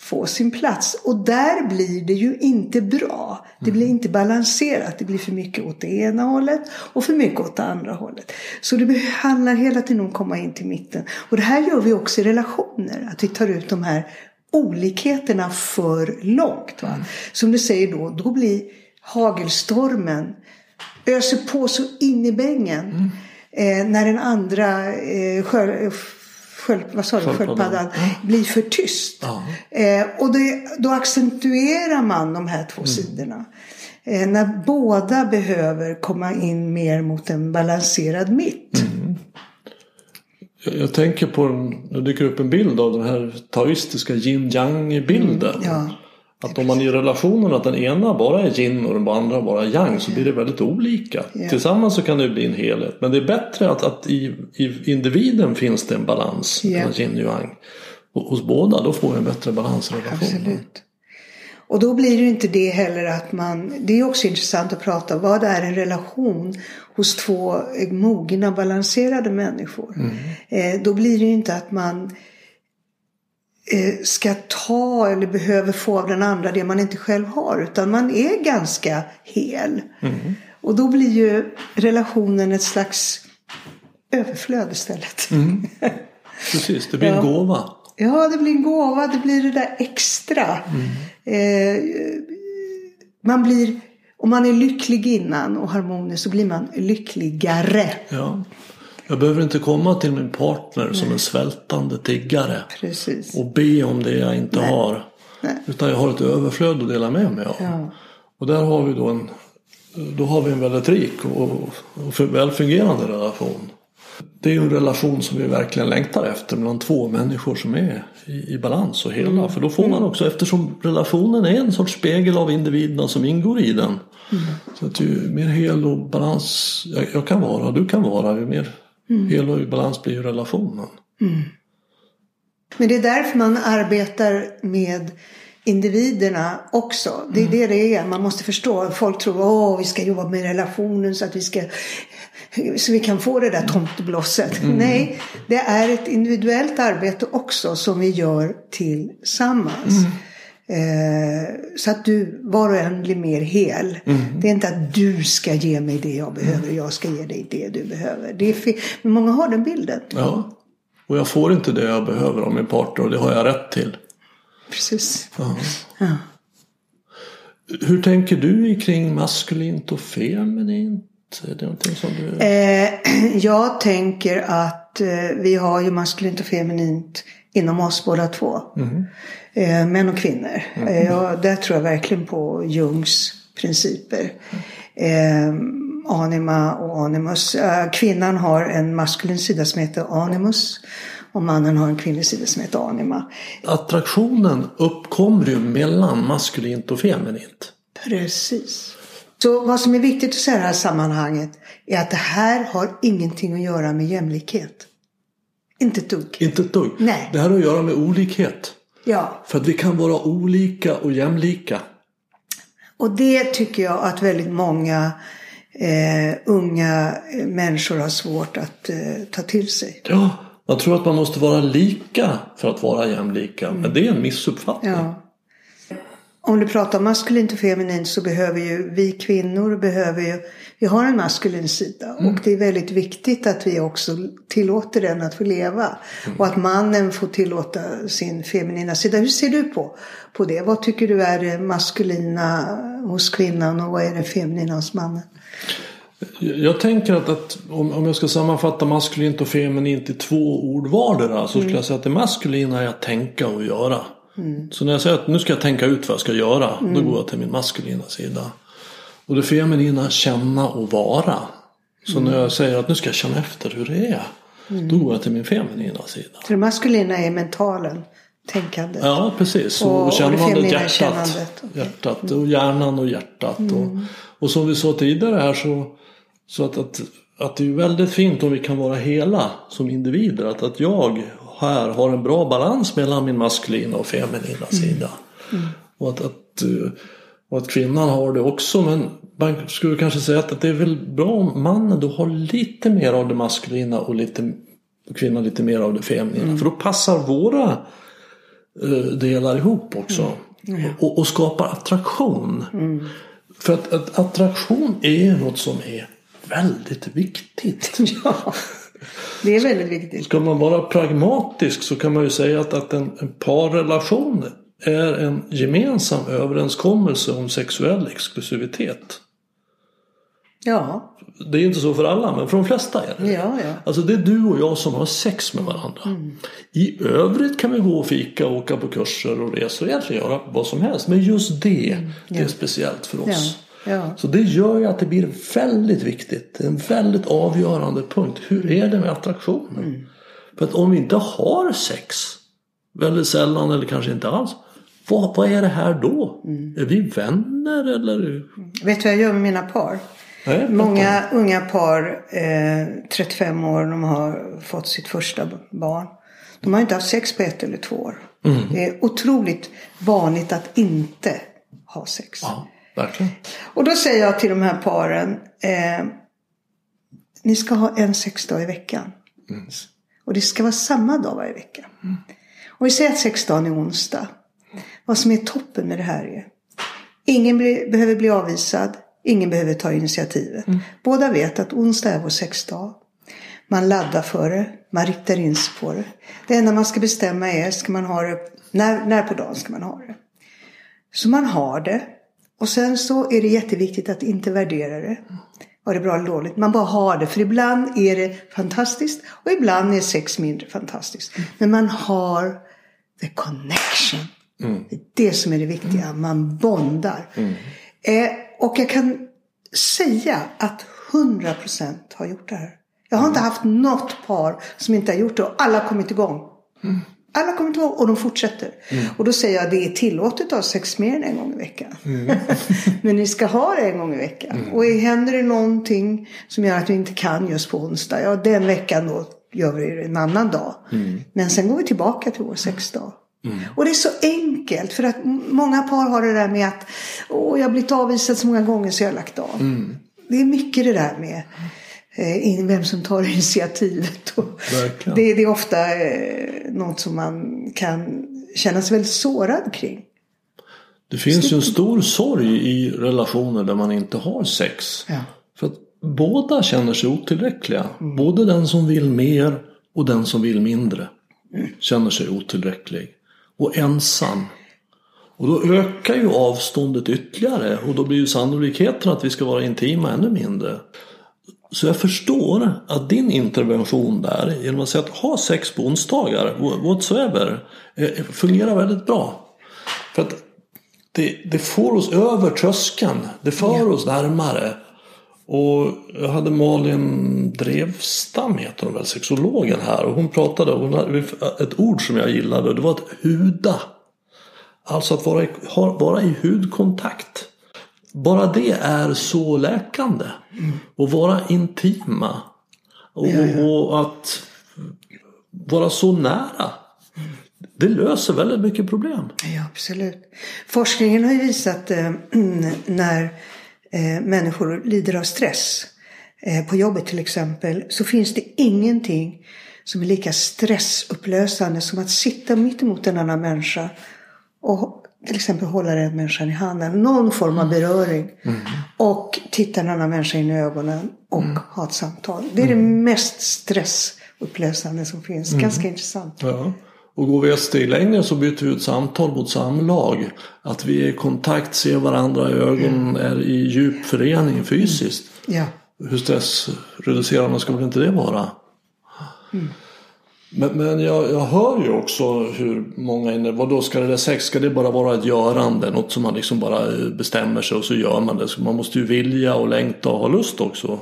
få sin plats. Och där blir det ju inte bra. Det blir inte balanserat. Det blir för mycket åt det ena hållet och för mycket åt det andra hållet. Så det handlar hela tiden om att komma in till mitten. Och det här gör vi också i relationer. Att vi tar ut de här olikheterna för långt. Va? Som du säger då, då blir hagelstormen öser på så in i bängen. Eh, när den andra eh, sköld, sköld, vad sa du, Sköldpaddan. blir för tyst. Eh, och det, då accentuerar man de här två sidorna. Eh, när båda behöver komma in mer mot en balanserad mitt. Jag, jag tänker på en, det dyker upp en bild av den här taoistiska yin-yang-bilden. Ja. Att om man i relationen att den ena bara är yin och den andra bara är yang så blir det väldigt olika. Ja. Tillsammans så kan det bli en helhet. Men det är bättre att, att i, i individen finns det en balans Ja. mellan yin och yang. Och hos båda då får vi en bättre balans i relationen. Absolut. Och då blir det ju inte det heller att man, det är också intressant att prata om vad är en relation hos två mogna balanserade människor. Eh, då blir det ju inte att man ska ta eller behöver få av den andra det man inte själv har. Utan man är ganska hel. Och då blir ju relationen ett slags överflöd istället. (laughs) Precis, det blir en Ja. gåva. Ja, det blir en gåva. Det blir det där extra. Eh, man blir, om man är lycklig innan och harmonisk så blir man lyckligare. Ja. Jag behöver inte komma till min partner som en svältande tiggare Precis. och be om det jag inte har. Nej. Utan jag har ett överflöd att dela med mig av. Ja. Och där har vi då en, då har vi en väldigt rik och, och välfungerande relation. Det är ju en relation som vi verkligen längtar efter mellan två människor som är i, i balans och hela. Mm. För då får man också, eftersom relationen är en sorts spegel av individerna som ingår i den. Mm. Så att ju mer hel och balans jag, jag kan vara du kan vara, ju mer Hela i balans blir ju relationen. Men det är därför man arbetar med individerna också. Det är det det är. Man måste förstå. Folk tror att vi ska jobba med relationen så att vi ska så vi kan få det där tomteblosset. Nej, det är ett individuellt arbete också som vi gör tillsammans. Eh, så att du, var och en blir mer hel. Det är inte att du ska ge mig det jag behöver och jag ska ge dig det du behöver. Det är fel. Men många har den bilden. Ja. Och jag får inte det jag behöver av min partner och det har jag rätt till. Precis. Ja. Ja. Hur tänker du kring maskulint och feminint? Är det någonting som du... Eh, (clears throat) jag tänker att eh, vi har ju maskulint och feminint inom oss båda två. Eh, män och kvinnor. Eh, ja, där tror jag verkligen på Jungs principer. Eh, anima och animus. Eh, kvinnan har en maskulin sida som heter animus. Och mannen har en kvinnlig sida som heter anima. Attraktionen uppkommer ju mellan maskulint och feminint. Precis. Så vad som är viktigt att säga i det här sammanhanget är att det här har ingenting att göra med jämlikhet. Inte ett dugg. Inte ett dugg. Nej. Det här har att göra med olikhet. Ja, För att vi kan vara olika och jämlika. och det tycker jag att väldigt många eh, unga eh, människor har svårt att eh, ta till sig. Ja, man tror att man måste vara lika för att vara jämlika. Men det är en missuppfattning. Ja. Om du pratar om maskulint och feminint så behöver ju vi kvinnor behöver ju, vi har en maskulin sida och det är väldigt viktigt att vi också tillåter den att få leva. Och att mannen får tillåta sin feminina sida. Hur ser du på, på det? Vad tycker du är det maskulina hos kvinnan och vad är det feminina hos mannen? Jag tänker att, att om, om jag ska sammanfatta maskulint och feminint i två ord vardera så skulle jag säga att det maskulina är att tänka och göra. Så när jag säger att nu ska jag tänka ut vad jag ska göra då går jag till min maskulina sida. Och det feminina känna och vara. Så när jag säger att nu ska jag känna efter hur det är då går jag till min feminina sida. Så det maskulina är mentalen, tänkandet. Ja, precis. Och- Och, och det kännandet, hjärtat. kännandet. hjärtat och hjärnan och hjärtat. Och, och som vi sa tidigare här så, så att, att, att det är väldigt fint om vi kan vara hela som individer. Att, att jag här har en bra balans mellan min maskulina och feminina sida. Och, att, att, eh, och att kvinnan har det också. Men man skulle kanske säga att, det är väl bra om mannen då har lite mer av det maskulina och lite, och kvinnan lite mer av det feminina. För då passar våra eh, delar ihop också. Och, och skapar attraktion. För att, att attraktion är något som är väldigt viktigt. (laughs) Ja, det är väldigt viktigt. Ska man vara pragmatisk så kan man ju säga att, att en, en parrelation är en gemensam överenskommelse om sexuell exklusivitet. Ja, Det är inte så för alla men för de flesta är det. ja, ja. Alltså det är du och jag som har sex med varandra. I övrigt kan vi gå och fika, åka på kurser och resor, egentligen göra vad som helst. Men just det, det är speciellt för oss. Ja. Så det gör ju att det blir väldigt viktigt. En väldigt avgörande punkt. Hur är det med attraktionen? För att om vi inte har sex, väldigt sällan eller kanske inte alls. Vad, vad är det här då? Är vi vänner eller? Vet du vad jag gör med mina par? Nej, Många unga par, eh, 35 år, de har fått sitt första barn. De har inte haft sex på ett eller två år. Det är otroligt vanligt att inte ha sex. Ja, verkligen. Och då säger jag till de här paren. Eh, ni ska ha en sexdag i veckan. Och det ska vara samma dag varje vecka. Och vi säger att sexdagen är onsdag. Vad som är toppen med det här är. Ingen bli, behöver bli avvisad. Ingen behöver ta initiativet. Båda vet att onsdag är vår sexdag. Man laddar för det. Man riktar in sig på det. Det enda man ska bestämma är, ska man ha det, när, när på dagen ska man ha det. Så man har det. Och sen så är det jätteviktigt att inte värdera det. Var det bra eller dåligt? Man bara har det. För ibland är det fantastiskt och ibland är sex mindre fantastiskt. Men man har the connection. Det är det som är det viktiga. Man bondar. Eh, och jag kan säga att 100% har gjort det här. Jag har inte haft något par som inte har gjort det och alla har kommit igång. Alla kommer inte ihåg och de fortsätter. Mm. Och då säger jag att det är tillåtet att ha sex mer än en gång i veckan. Mm. (laughs) Men ni ska ha det en gång i veckan. Mm. Och händer det någonting som gör att vi inte kan just på onsdag. Ja den veckan då gör vi det en annan dag. Mm. Men sen går vi tillbaka till vår sexdag. Mm. Och det är så enkelt för att många par har det där med att Åh, jag har blivit avvisad så många gånger så jag har lagt av. Mm. Det är mycket det där med eh, vem som tar (laughs) initiativet. det, det, är ofta eh, något som man kan känna sig väldigt sårad kring. Det finns ju en stor sorg i relationer där man inte har sex. Ja. För att båda känner sig otillräckliga. Mm. Både den som vill mer och den som vill mindre. Mm. Känner sig otillräcklig. Och ensam. Och då ökar ju avståndet ytterligare och då blir ju sannolikheten att vi ska vara intima ännu mindre. Så jag förstår att din intervention där genom att säga att ha sex på onsdagar, whatsoever, eh, fungerar väldigt bra. För att det, det får oss över tröskeln, det för ja. oss närmare. Och jag hade Malin Drevstam, heter hon väl, sexologen här. Och hon pratade, hon hade ett ord som jag gillade, det var att huda. Alltså att vara i, vara i hudkontakt. Bara det är så läkande. Och vara intima. Och, ja, ja. och att vara så nära. Det löser väldigt mycket problem. Ja, absolut. Forskningen har ju visat eh, (clears throat) när eh, människor lider av stress eh, på jobbet till exempel så finns det ingenting som är lika stressupplösande som att sitta mitt emot en annan människa och till exempel hålla den människan i handen. Någon form av beröring. Mm. Och titta en annan människa in i ögonen och mm. ha ett samtal. Det är det mm. mest stressupplösande som finns. Mm. Ganska intressant. Ja. Och går vi ett steg längre så byter vi ut samtal mot samlag. Att vi är i kontakt, ser varandra i ögonen, är i djup förening fysiskt. Ja. Hur stressreducerande skulle inte det vara? Men, men jag, jag hör ju också hur många inne, vadå ska det där sex, ska det bara vara ett görande? Något som man liksom bara eh, bestämmer sig och så gör man det. Så man måste ju vilja och längta och ha lust också.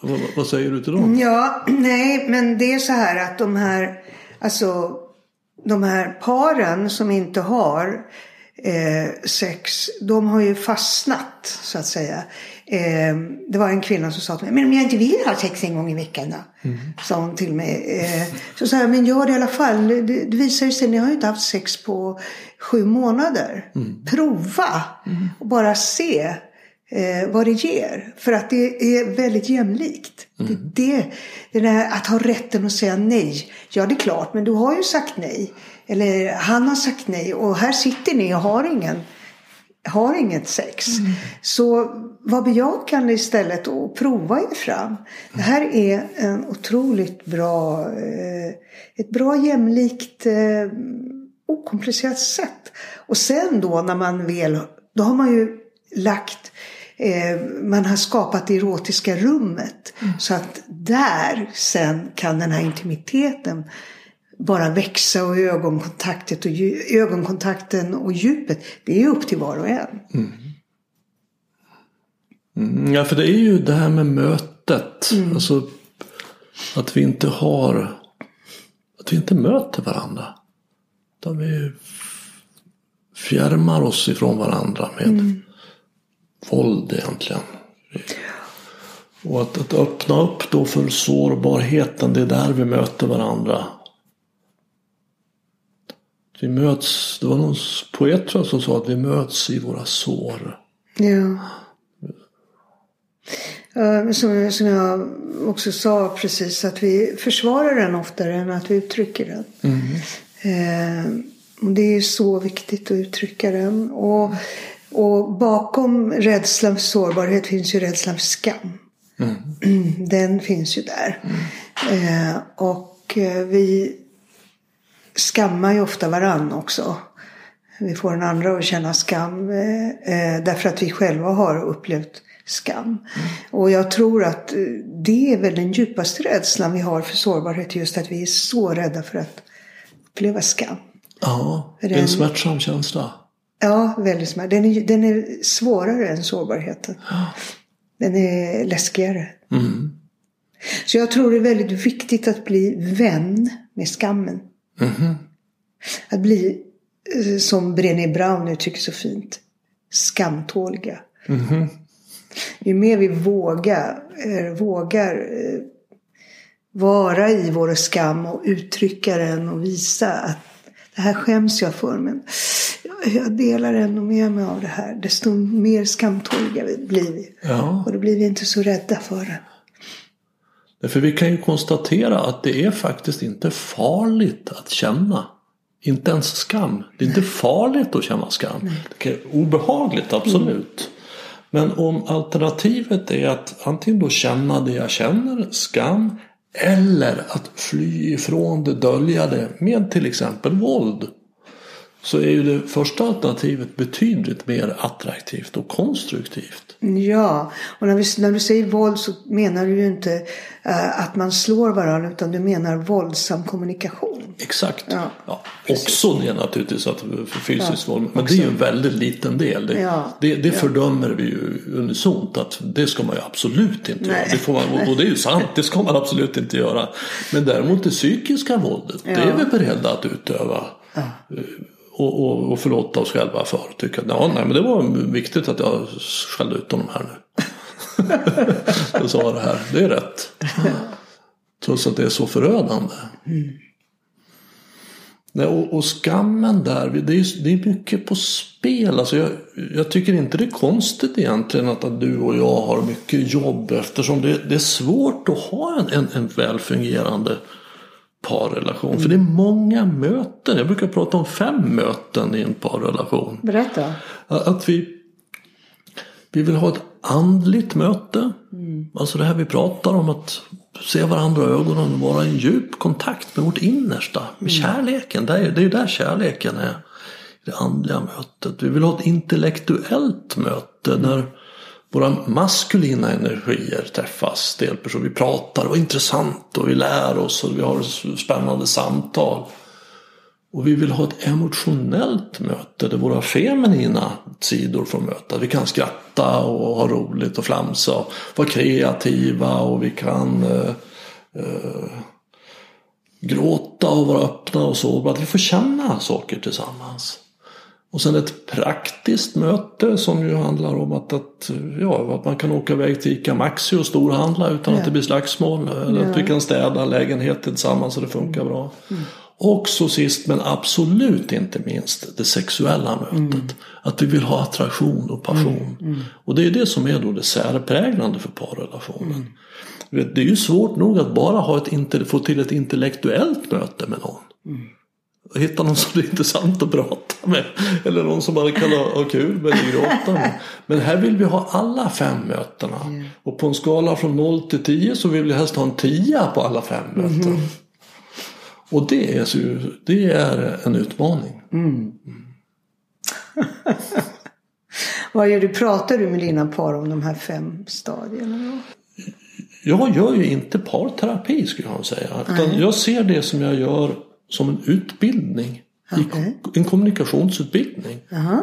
Vad, vad säger du till dem? Ja, nej men det är så här att de här, alltså de här paren som inte har eh, sex, de har ju fastnat så att säga. Eh, det var en kvinna som sa till mig, men om jag inte vill ha sex en gång i veckan då? Mm. Sa hon till mig. Eh, så sa jag, men gör det i alla fall. Det, det visar ju sig, ni har ju inte haft sex på sju månader. Mm. Prova mm. och bara se eh, vad det ger. För att det är väldigt jämlikt. Mm. Det, det, det där att ha rätten att säga nej. Ja, det är klart, men du har ju sagt nej. Eller han har sagt nej och här sitter ni och har ingen har inget sex. Mm. Så var bejakande istället och prova er fram. Det här är en otroligt bra, eh, ett bra jämlikt, eh, okomplicerat sätt. Och sen då när man väl, då har man ju lagt Eh, man har skapat det erotiska rummet. Mm. Så att där sen kan den här intimiteten bara växa och ögonkontakten och, ögonkontakten och djupet. Det är upp till var och en. Mm. Mm, ja, för det är ju det här med mötet. Mm. Alltså att vi inte har, att vi inte möter varandra. Utan vi fjärmar oss ifrån varandra med mm våld egentligen. Och att, att öppna upp då för sårbarheten, det är där vi möter varandra. Vi möts, det var någon poet tror jag som sa att vi möts i våra sår. Ja. Som, som jag också sa precis att vi försvarar den oftare än att vi uttrycker den. Mm. Eh, det är så viktigt att uttrycka den. Och och bakom rädslan för sårbarhet finns ju rädslan för skam. Mm. (clears throat) Den finns ju där. Mm. Eh, och eh, vi skammar ju ofta varann också. Vi får den andra att känna skam eh, eh därför att vi själva har upplevt skam. Mm. Och jag tror att eh, det är väl den djupaste rädslan vi har för sårbarhet. Just att vi är så rädda för att uppleva skam. Ja, det är en smärtsam känsla. Ja, väldigt smart. Den är, den är svårare än sårbarheten. Den är läskigare. Mm. Så jag tror det är väldigt viktigt att bli vän med skammen. Mm. Att bli, eh, som Brené Brown uttrycker så fint, skamtåliga. Mhm. Ju mer vi vågar, eh, vågar eh, vara i vår skam och uttrycka den och visa att det här skäms jag för men jag delar ändå med mig av det här. Desto mer skamtåliga blir vi. Ja. Och då blir vi inte så rädda för det. Därför vi kan ju konstatera att det är faktiskt inte farligt att känna. Inte ens skam. Det är inte farligt att känna skam. Det vara obehagligt, absolut. Men om alternativet är att antingen då känna det jag känner, skam, eller att fly ifrån det, dölja det med till exempel våld. Så är ju det första alternativet betydligt mer attraktivt och konstruktivt. Ja, och när, vi, när du säger våld så menar du ju inte eh, att man slår varandra utan du menar våldsam kommunikation. Exakt. Ja, Ja, också det naturligtvis att för fysiskt Ja, våld. Men det är ju en väldigt liten del. Det, Ja, det, det fördömer vi ju unisont att det ska man ju absolut inte Nej. göra. Det får man, och det är ju sant, det ska man absolut inte göra. Men däremot det psykiska våldet, det är vi beredda att utöva. Eh, Och, och, och förlåta oss själva för. Tycka att ja, nej, men det var viktigt att jag skällde ut honom här nu. (laughs) jag sa det här, det är rätt. Trots att det är så förödande. Nej, och, och skammen där, det är, det är mycket på spel. Alltså jag, jag tycker inte det är konstigt egentligen att, att du och jag har mycket jobb eftersom det, det är svårt att ha en, en, en välfungerande parrelation. För det är många möten. Jag brukar prata om fem möten i en parrelation. Berätta. Att vi, vi vill ha ett andligt möte. Alltså det här vi pratar om att se varandra i ögonen och vara i en djup kontakt med vårt innersta. Med kärleken. Det är, det är ju där kärleken är. Det andliga mötet. Vi vill ha ett intellektuellt möte. När våra maskulina energier träffas. Delperson. Vi pratar och intressant och vi lär oss och vi har spännande samtal. Och vi vill ha ett emotionellt möte där våra feminina sidor får mötas. Vi kan skratta och ha roligt och flamsa och vara kreativa och vi kan eh, eh, gråta och vara öppna och så. Att vi får känna saker tillsammans. Och sen ett praktiskt möte som ju handlar om att, att, ja, att man kan åka iväg till ICA Maxi och storhandla utan att det blir slagsmål. Eller att vi kan städa lägenheten tillsammans så det funkar bra. Och så sist men absolut inte minst det sexuella mötet. Att vi vill ha attraktion och passion. Och det är det som är då det särpräglande för parrelationen. Vet, Det är ju svårt nog att bara ha ett, få till ett intellektuellt möte med någon. Hitta någon som är intressant att prata med. Eller någon som man kan ha, ha kul med eller gråta med. Men här vill vi ha alla fem mötena. Och på en skala från 0 till 10 så vill vi helst ha en 10 på alla fem möten. Och det är, det är en utmaning. (laughs) Vad gör du? Pratar du med dina par om de här fem stadierna? Jag gör ju inte parterapi skulle jag säga. Utan jag ser det som jag gör som en utbildning. Okej. en kommunikationsutbildning.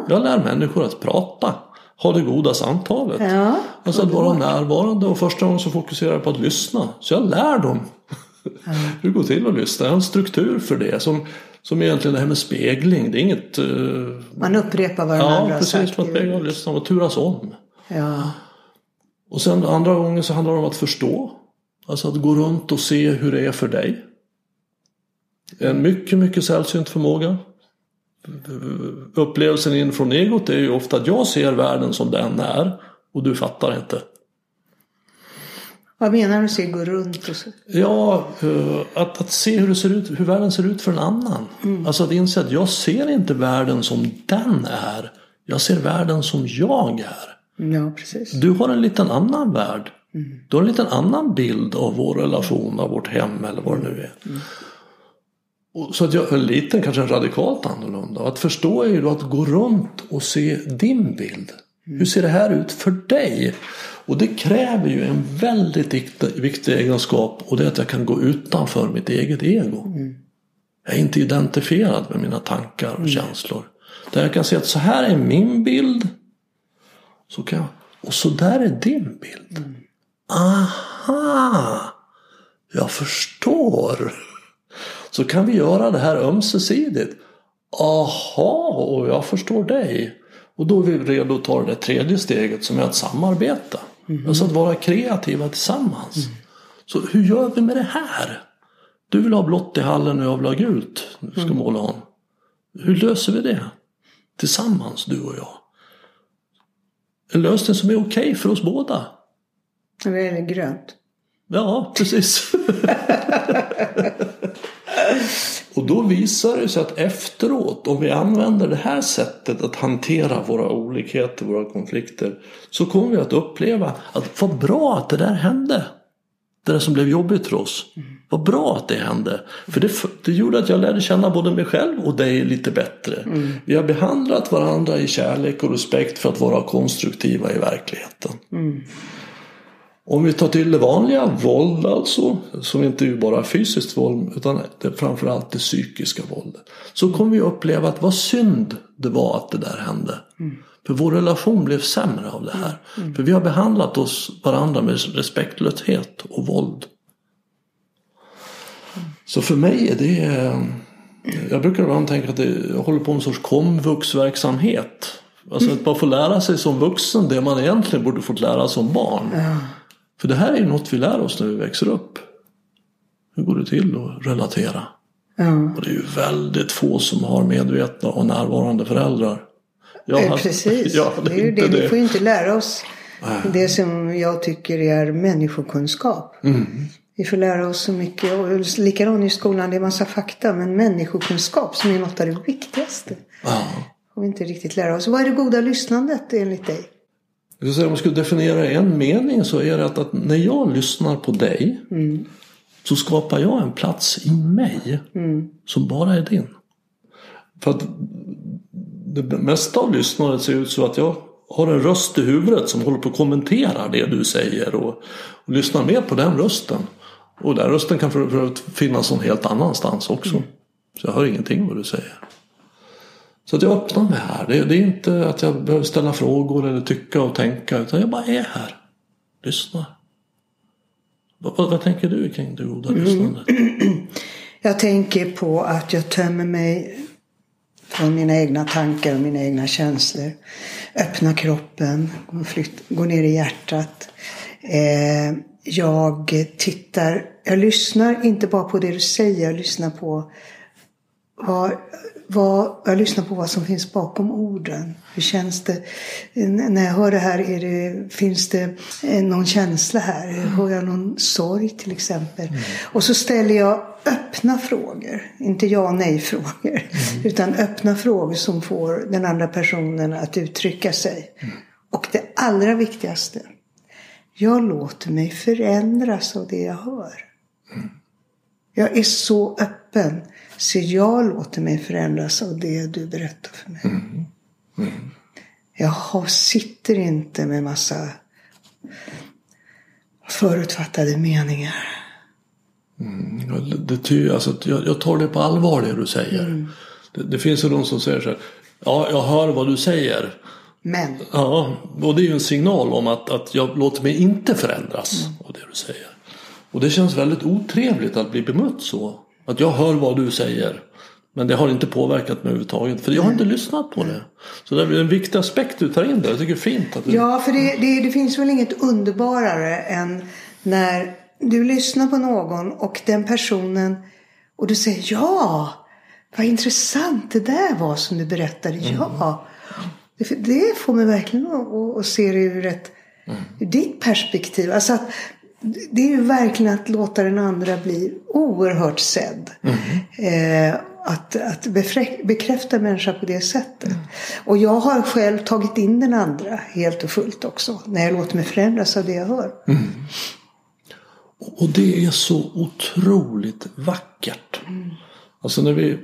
Jag lär människor att prata. Ha det goda samtalet. Ja, Alltså att vara närvarande och första gången så fokuserar jag på att lyssna. Så jag lär dem (laughs) hur det går till att lyssna. Jag har en struktur för det. Som, som egentligen det här med spegling. Det är inget... eh, Man upprepar vad den ja, andra har precis. sagt. Man speglar och lyssnar och turas om. Ja, Och sen andra gången så handlar det om att förstå. Alltså att gå runt och se hur det är för dig. En mycket, mycket sällsynt förmåga. Upplevelsen inifrån egot är ju ofta att jag ser världen som den är och du fattar inte. vad menar du med att gå runt och så? Ja, eh, att, att se hur, det ser ut, hur världen ser ut för en annan. Alltså att inse att jag ser inte världen som den är. Jag ser världen som jag är. Ja, precis. Du har en liten annan värld. Du har en liten annan bild av vår relation, av vårt hem eller vad det nu är. Och så att jag är liten, kanske radikalt annorlunda. Att förstå är ju då att gå runt och se din bild. Hur ser det här ut för dig? Och det kräver ju en väldigt viktig, egenskap och det är att jag kan gå utanför mitt eget ego. Jag är inte identifierad med mina tankar och känslor. Där jag kan se att så här är min bild. Så kan jag, och så där är din bild. Aha! Jag förstår. Så kan vi göra det här ömsesidigt. aha, och jag förstår dig. Och då är vi redo att ta det tredje steget som är att samarbeta. Mm. Alltså att vara kreativa tillsammans. Mm. Så hur gör vi med det här? Du vill ha blått i hallen och jag vill ha gult. Du ska mm. måla om. Hur löser vi det? Tillsammans, du och jag. En lösning som är okej okay för oss båda. Är grönt. Ja, precis. (laughs) (laughs) och då visar det sig att efteråt, om vi använder det här sättet att hantera våra olikheter, våra konflikter, så kommer vi att uppleva att vad bra att det där hände. Det där som blev jobbigt för oss. Mm. Vad bra att det hände. För det, det gjorde att jag lärde känna både mig själv och dig lite bättre. Mm. Vi har behandlat varandra i kärlek och respekt för att vara konstruktiva i verkligheten. Mm. Om vi tar till det vanliga, våld alltså, som inte är bara fysiskt våld utan det framförallt det psykiska våldet. Så kommer vi uppleva att vad synd det var att det där hände. Mm. För vår relation blev sämre av det här. Mm. För vi har behandlat oss varandra med respektlöshet och våld. Så för mig är det... Jag brukar ibland tänka att det, jag håller på med en sorts komvuxverksamhet. Alltså att bara få lära sig som vuxen det man egentligen borde fått lära som barn. Ja. För det här är ju något vi lär oss när vi växer upp. Hur går det till att relatera? Ja. Och det är ju väldigt få som har medvetna och närvarande föräldrar. Jag har, Precis, (laughs) jag det är ju det. Vi får ju inte lära oss Nej. det som jag tycker är människokunskap. Mm. Vi får lära oss så mycket. Och likadant i skolan, det är massa fakta. Men människokunskap som är något av det viktigaste. Ja. Får vi inte riktigt lära oss. Vad är det goda lyssnandet enligt dig? Jag säga, om man skulle definiera en mening så är det att, att när jag lyssnar på dig mm. så skapar jag en plats i mig mm. som bara är din. För att det mesta av lyssnandet ser ut så att jag har en röst i huvudet som håller på att kommentera det du säger och, och lyssnar mer på den rösten. Och den rösten kan för övrigt finnas någon helt annanstans också. Mm. Så jag hör ingenting vad du säger. Så att jag öppnar mig här. Det, det, är inte att jag behöver ställa frågor eller tycka och tänka utan jag bara är här. Lyssnar. Vad, vad, vad tänker du kring det goda mm. lyssnandet? (clears throat) Jag tänker på att jag tömmer mig från mina egna tankar och mina egna känslor. Öppnar kroppen, flytt, går ner i hjärtat. Eh, jag tittar, jag lyssnar inte bara på det du säger, jag lyssnar på vad, vad, jag lyssnar på vad som finns bakom orden. Hur känns det? När jag hör det här, är det, finns det eh, någon känsla här? Hör jag någon sorg till exempel? Mm. Och så ställer jag öppna frågor. Inte ja och nej frågor. Mm. Utan öppna frågor som får den andra personen att uttrycka sig. Mm. Och det allra viktigaste. Jag låter mig förändras av det jag hör. Mm. Jag är så öppen. Så jag låter mig förändras av det du berättar för mig. Mm. Mm. Jag sitter inte med massa förutfattade meningar. Mm. Det, det, alltså, jag, jag tar det på allvar det du säger. Mm. Det, det, finns ju de som säger så här. Ja, jag hör vad du säger. Men. Ja, och det är ju en signal om att, att jag låter mig inte förändras mm. av det du säger. Och det känns väldigt otrevligt att bli bemött så. Att jag hör vad du säger. Men det har inte påverkat mig överhuvudtaget. För jag har inte lyssnat på det. Så det är en viktig aspekt du tar in där. Jag tycker det är fint att du... Ja, för det, det, det finns väl inget underbarare än när du lyssnar på någon och den personen och du säger ja, vad intressant det där var som du berättade. Mm. Ja, det, det får mig verkligen att, att se det ur ett mm. ditt perspektiv. Alltså att det är ju verkligen att låta den andra bli oerhört sedd. Mm. Eh, att, att bekräfta människa på det sättet. Mm. Och jag har själv tagit in den andra helt och fullt också. När jag låter mig förändras av det jag hör. Mm. Och det är så otroligt vackert. Mm. Alltså när vi,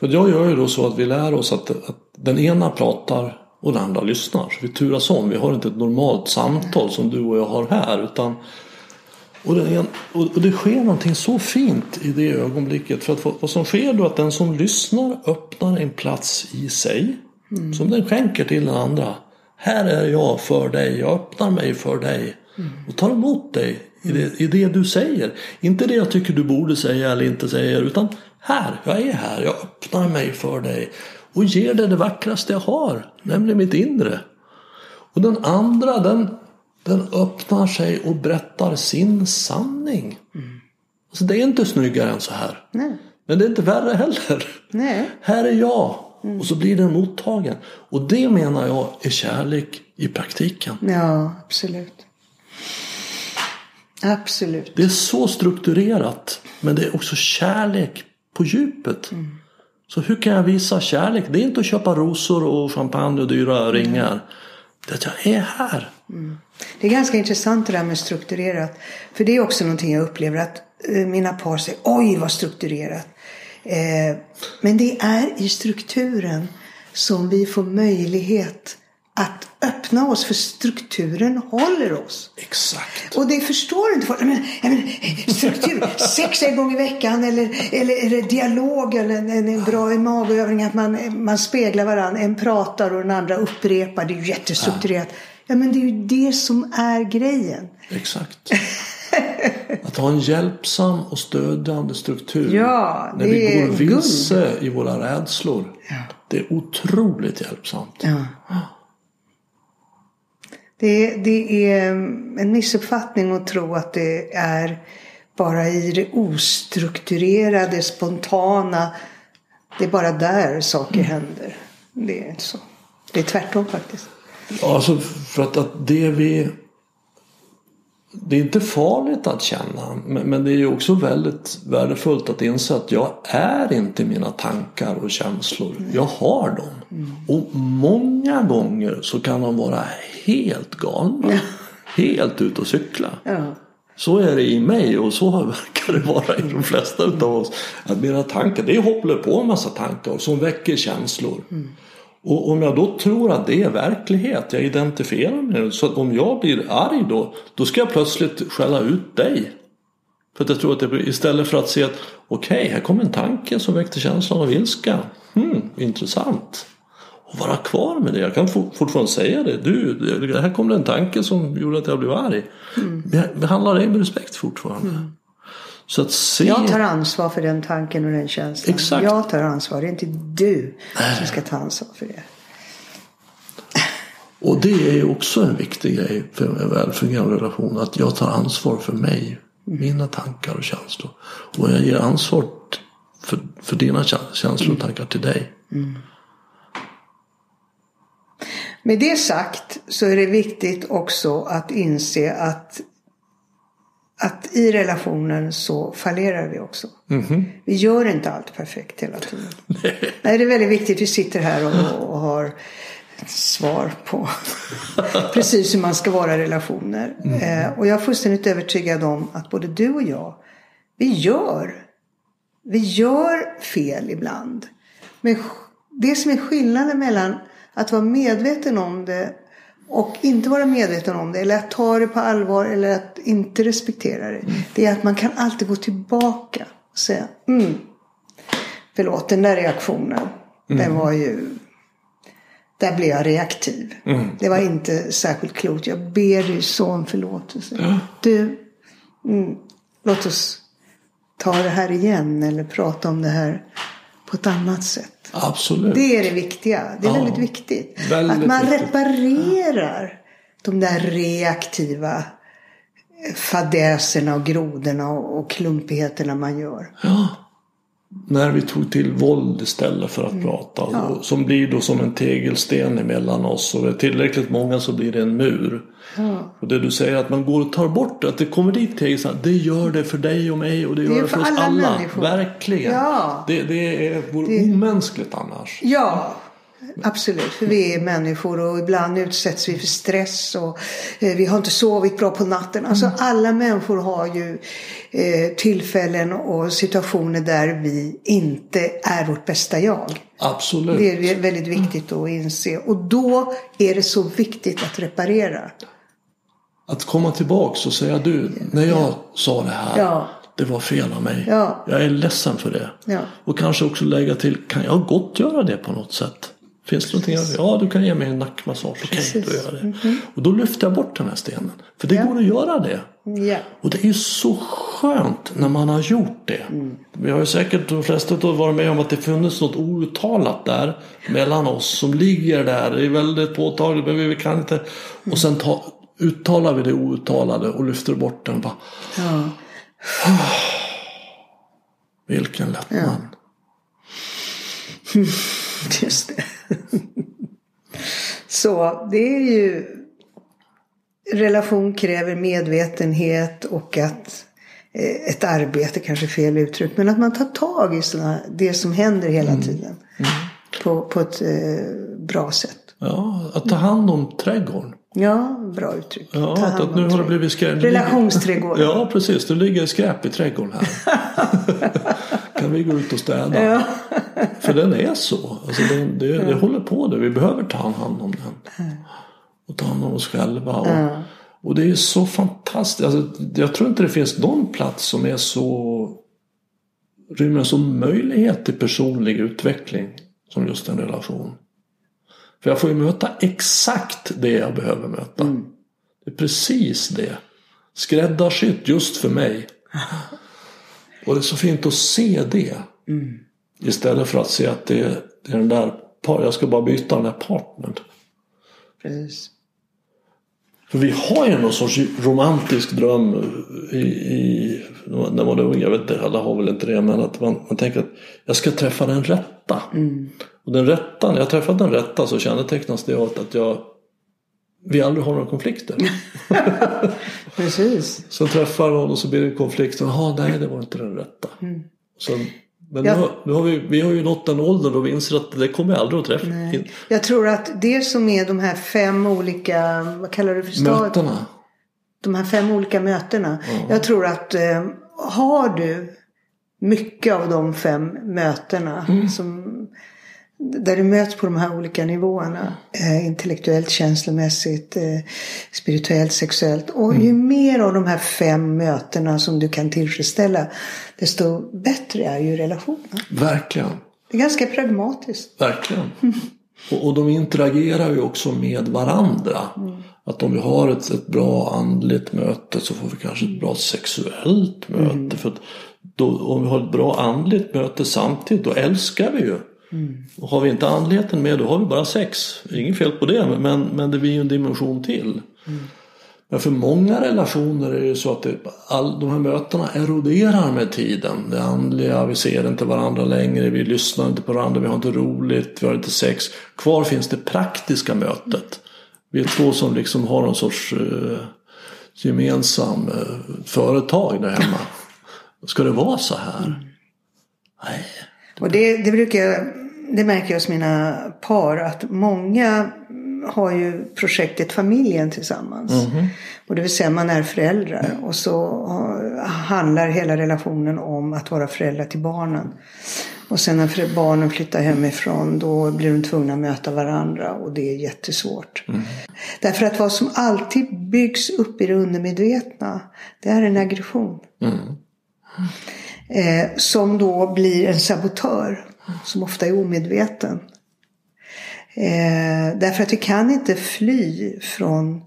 för jag gör ju då så att vi lär oss att, att den ena pratar och den andra lyssnar. Så vi turas om. Vi har inte ett normalt samtal som du och jag har här. Utan och, den, och, det sker någonting så fint i det ögonblicket. För att vad som sker då är att den som lyssnar öppnar en plats i sig. Mm. Som den skänker till den andra. Här är jag för dig, jag öppnar mig för dig. Mm. Och tar emot dig i det, i det du säger. Inte det jag tycker du borde säga eller inte säga utan Här, jag är här, jag öppnar mig för dig och ger dig det vackraste jag har, nämligen mitt inre. Och den andra den, den öppnar sig och berättar sin sanning. Mm. Alltså, det är inte snyggare än så här. Nej. Men det är inte värre heller. Nej. Här är jag. Mm. Och så blir den mottagen. Och det menar jag är kärlek i praktiken. Ja, absolut. Absolut. Det är så strukturerat. Men det är också kärlek på djupet. Mm. Så hur kan jag visa kärlek? Det är inte att köpa rosor och champagne och dyra ringar. Det är att jag är här. Mm. Det är ganska intressant det där med strukturerat. För det är också någonting jag upplever att eh, mina par säger oj vad strukturerat. Eh, men det är i strukturen som vi får möjlighet att öppna oss för strukturen håller oss. Exakt. Och det förstår inte folk. Men, men, struktur, sex en gång i veckan eller, eller, eller dialog eller en, en bra magövning att man, man speglar varandra. En pratar och den andra upprepar. Det är ju jättestrukturerat. Ja. Ja men det är ju det som är grejen. Exakt. Att ha en hjälpsam och stödjande struktur. Ja, när vi går vilse i våra rädslor. Ja. Det är otroligt hjälpsamt. Ja. Det, det är en missuppfattning att tro att det är bara i det ostrukturerade, spontana. Det är bara där saker händer. Det är inte så. Det är tvärtom faktiskt. Alltså för att, att det vi det är inte farligt att känna men det är också väldigt värdefullt att inse att jag är inte mina tankar och känslor. Jag har dem. Mm. Och många gånger så kan de vara helt galna. Ja. Helt ute och cykla. Ja. Så är det i mig och så verkar det vara i de flesta av oss. Att mina tankar, det håller på en massa tankar som väcker känslor. Mm. Och om jag då tror att det är verklighet, jag identifierar med det. Så att om jag blir arg då, då ska jag plötsligt skälla ut dig. För att jag tror att det istället för att se att okej, okay, här kommer en tanke som väckte känslan av ilska. Hmm, intressant. Och vara kvar med det. Jag kan fortfarande säga det. Du, här kom det en tanke som gjorde att jag blev arg. Mm. Behandla dig med respekt fortfarande. Mm. Så att se... Jag tar ansvar för den tanken och den känslan. Exakt. Jag tar ansvar. Det är inte du Nej. som ska ta ansvar för det. Och det är ju också en viktig grej för en välfungerande relation. Att jag tar ansvar för mig. Mm. Mina tankar och känslor. Och jag ger ansvar för, för dina känslor och tankar till dig. Mm. Med det sagt så är det viktigt också att inse att att i relationen så fallerar vi också. Mm -hmm. Vi gör inte allt perfekt hela tiden. (laughs) Nej. Det är väldigt viktigt. Vi sitter här och, och har svar på (laughs) precis hur man ska vara i relationer. Mm. Eh, och jag är fullständigt övertygad om att både du och jag, vi gör, vi gör fel ibland. Men det som är skillnaden mellan att vara medveten om det och inte vara medveten om det eller att ta det på allvar eller att inte respektera det. Mm. Det är att man kan alltid gå tillbaka och säga mm, förlåt den där reaktionen. Mm. Den var ju där blev jag reaktiv. Mm. Det var inte särskilt klokt. Jag ber dig så om förlåtelse. Ja. Du, mm, låt oss ta det här igen eller prata om det här på ett annat sätt. Absolut. Det är det viktiga. Det är ja, väldigt viktigt. Väldigt att man viktigt. reparerar de där reaktiva fadäserna och grodorna och klumpigheterna man gör. Ja. När vi tog till våld istället för att mm. prata. Ja. Som blir då som en tegelsten emellan oss. Och är tillräckligt många så blir det en mur. Ja. Och det du säger att man går och tar bort det. Att det kommer dit tegelsten. Det gör det för dig och mig och det, det gör det för, för oss alla. alla. Verkligen. Ja. Det, det vore det... omänskligt annars. Ja. Absolut, för vi är människor och ibland utsätts vi för stress och eh, vi har inte sovit bra på natten. Alltså mm. alla människor har ju eh, tillfällen och situationer där vi inte är vårt bästa jag. Absolut. Det är väldigt viktigt att inse och då är det så viktigt att reparera. Att komma tillbaks och säga du, när jag ja. sa det här. Ja. Det var fel av mig. Ja. Jag är ledsen för det. Ja. Och kanske också lägga till, kan jag gott göra det på något sätt? Finns det någonting? Ja, du kan ge mig en nackmassage. Okej, då gör jag det. Och då lyfter jag bort den här stenen. För det Ja. går att göra det. Ja. Och det är ju så skönt när man har gjort det. Vi har ju säkert de flesta av varit med om att det funnits något outtalat där mellan oss som ligger där. Det är väldigt påtagligt men vi kan inte. Och sen ta, uttalar vi det outtalade och lyfter bort den. Bara, ja. (sighs) vilken lättnad. (laughs) Just det. Så det är ju relation kräver medvetenhet och att eh, ett arbete, kanske fel uttryck, men att man tar tag i såna, det som händer hela tiden. På, på ett eh, bra sätt. Ja, att ta hand om trädgården. Ja, bra uttryck. Ja, Ta att, hand att nu har det blivit skräp. Relationsträdgården. Ja, precis. Det ligger skräp i trädgården här. (laughs) kan vi gå ut och städa? Ja. För den är så. Alltså det, det, det håller på det. Vi behöver ta hand om den. Och ta hand om oss själva. Och, och det är så fantastiskt. Alltså, jag tror inte det finns någon plats som är så rymmer en sån möjlighet till personlig utveckling som just en relation. För jag får ju möta exakt det jag behöver möta. Det är precis det. Skräddarsytt just för mig. (laughs) Och det är så fint att se det. Istället för att se att det är, det är den där, jag ska bara byta den där partnern. Precis. För vi har ju någon sorts romantisk dröm i, i, när man var ung. Jag vet inte, alla har väl inte det. Men att man, man tänker att jag ska träffa den rätta. Och den rätta, när jag träffat den rätta så kännetecknas det av att jag vi aldrig har några konflikter. (laughs) Precis. Så träffar någon och så blir det en konflikt. Jaha, nej det var inte den rätta. Så, men Ja. nu, har, nu har vi, vi har ju nått en ålder då vi inser att det kommer jag aldrig att träffa. In, Jag tror att det som är de här fem olika, vad kallar du för stad? mötena. De här fem olika mötena. Jag tror att eh, har du mycket av de fem mötena som, där du möts på de här olika nivåerna. Eh, intellektuellt, känslomässigt, eh, spirituellt, sexuellt. Och ju mer av de här fem mötena som du kan tillfredsställa desto bättre är ju relationen. Verkligen. Det är ganska pragmatiskt. Verkligen. (laughs) Och, och de interagerar ju också med varandra. Att om vi har ett, ett bra andligt möte så får vi kanske ett bra sexuellt möte. För att då, om vi har ett bra andligt möte samtidigt då älskar vi ju. Och har vi inte andligheten med då har vi bara sex. Inget fel på det men, men det blir ju en dimension till. Men för många relationer är det så att det, all, de här mötena eroderar med tiden. Det andliga, vi ser inte varandra längre, vi lyssnar inte på varandra, vi har inte roligt, vi har inte sex. Kvar finns det praktiska mötet. Vi är två som liksom har någon sorts eh, gemensam eh, företag där hemma. Ska det vara så här? Nej. Och det, det brukar jag, det märker jag hos mina par att många har ju projektet familjen tillsammans. Och det vill säga man är föräldrar och så handlar hela relationen om att vara föräldrar till barnen. Och sen när barnen flyttar hemifrån då blir de tvungna att möta varandra och det är jättesvårt. Därför att vad som alltid byggs upp i det undermedvetna det är en aggression. Eh, som då blir en sabotör. Som ofta är omedveten. Eh, därför att vi kan inte fly från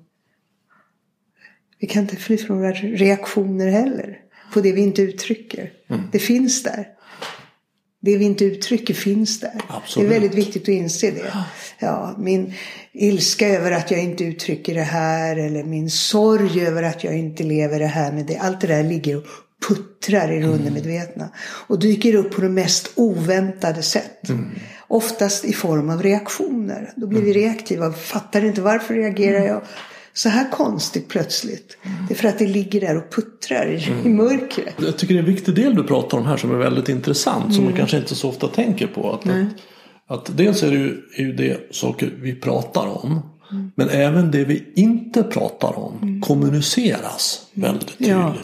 vi kan inte fly från våra reaktioner heller. På det vi inte uttrycker. Det finns där. Det vi inte uttrycker finns där. Absolut. Det är väldigt viktigt att inse det. Ja, min ilska över att jag inte uttrycker det här. Eller min sorg över att jag inte lever det här med det. Allt det där ligger och puttrar i det undermedvetna. Och dyker upp på de mest oväntade sätt. Oftast i form av reaktioner. Då blir vi reaktiva. Fattar inte varför reagerar jag så här konstigt plötsligt. Det är för att det ligger där och puttrar i, i mörkret. Jag tycker det är en viktig del du pratar om här som är väldigt intressant. Som man kanske inte så ofta tänker på. Att, att, att dels är det ju, är ju det saker vi pratar om. Men även det vi inte pratar om kommuniceras väldigt tydligt. Ja.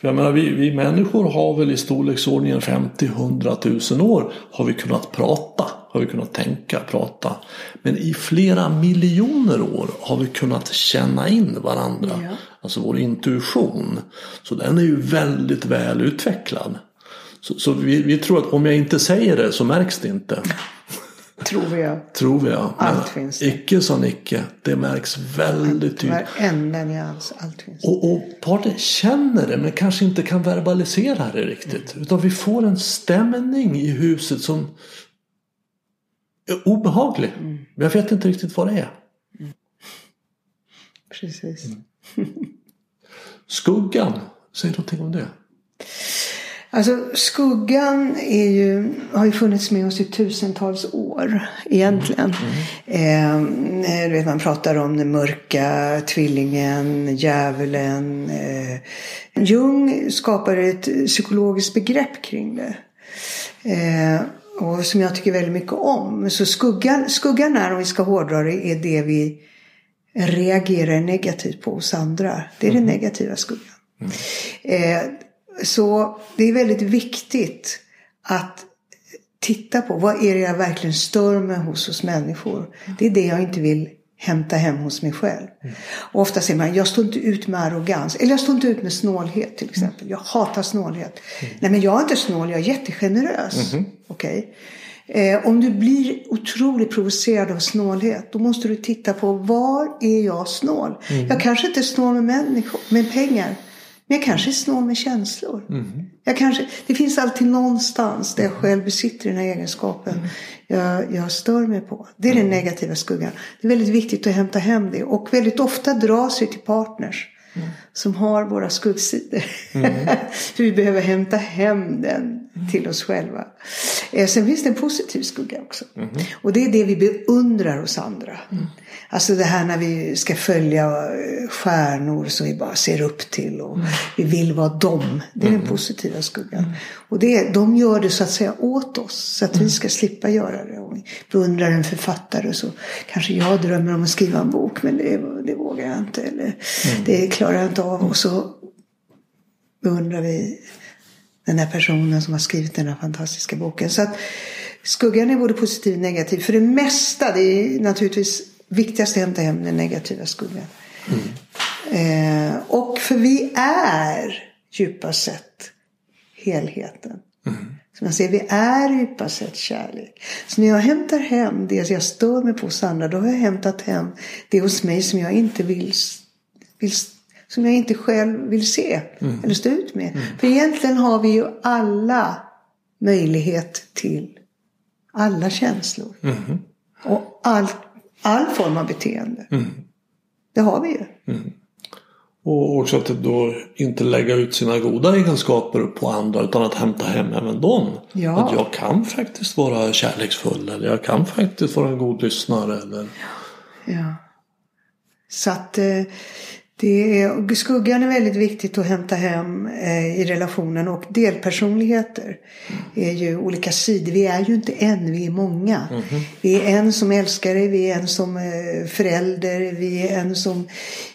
För jag menar, vi, vi människor har väl i storleksordningen 50-100 000 år har vi kunnat prata. Har vi kunnat tänka, prata. Men i flera miljoner år har vi kunnat känna in varandra. Ja. Alltså vår intuition. Så den är ju väldigt väl utvecklad. Så, så vi, vi tror att om jag inte säger det så märks det inte. Tror jag. Tror vi ja. Men Allt finns det. Icke som icke. Det märks väldigt tydligt. Varenda nyans. Allt finns det. Och, och parten känner det men kanske inte kan verbalisera det riktigt. Utan vi får en stämning i huset som är obehaglig. Men jag vet inte riktigt vad det är. Precis. Skuggan, säg någonting om det. Alltså skuggan är ju, har ju funnits med oss i tusentals år egentligen. Eh, du vet, man pratar om den mörka tvillingen, djävulen. Eh. Jung skapade ett psykologiskt begrepp kring det. Eh, och som jag tycker väldigt mycket om. Så skuggan, skuggan är, om vi ska hårdra det, är det vi reagerar negativt på hos andra. Det är den negativa skuggan. Eh, så det är väldigt viktigt att titta på vad är det jag verkligen stör mig hos hos människor. Det är det jag inte vill hämta hem hos mig själv. Och ofta säger man, jag står inte ut med arrogans. Eller jag står inte ut med snålhet till exempel. Jag hatar snålhet. Nej men jag är inte snål, jag är jättegenerös. Okej? Eh, om du blir otroligt provocerad av snålhet, då måste du titta på var är jag snål? Jag kanske inte är snål med, människor, med pengar. Men jag kanske är snål med känslor. Jag kanske, det finns alltid någonstans där jag själv besitter den här egenskapen jag, jag stör mig på. Det är den negativa skuggan. Det är väldigt viktigt att hämta hem det. Och väldigt ofta dras vi till partners som har våra skuggsidor. (laughs) För vi behöver hämta hem den till oss själva. Eh, Sen finns det en positiv skugga också. Och det är det vi beundrar hos andra. Alltså det här när vi ska följa eh, stjärnor som vi bara ser upp till och vi vill vara dem. Det är den positiva skuggan. Och det, de gör det så att säga åt oss så att vi ska slippa göra det. Och vi beundrar en författare så kanske jag drömmer om att skriva en bok men det, det vågar jag inte. Eller det klarar jag inte av. Och så beundrar vi den här personen som har skrivit den här fantastiska boken. Så att skuggan är både positiv och negativ. För det mesta, det är naturligtvis viktigast att hämta hem den negativa skuggan. Eh, och för vi är djupast sett helheten. Som jag säger, vi är djupast sett kärlek. Så när jag hämtar hem det jag stör mig på hos andra, då har jag hämtat hem det hos mig som jag inte vill, vill som jag inte själv vill se eller stå ut med. För egentligen har vi ju alla möjlighet till alla känslor. Och all, all form av beteende. Det har vi ju. Och också att då inte lägga ut sina goda egenskaper på andra utan att hämta hem även dem. Ja. Att jag kan faktiskt vara kärleksfull eller jag kan faktiskt vara en god lyssnare. Eller... Ja. Så att eh, det är, skuggan är väldigt viktigt att hämta hem eh, i relationen och delpersonligheter är ju olika sidor. Vi är ju inte en, vi är många. Vi är en som älskare, vi är en som eh, förälder, vi är en som,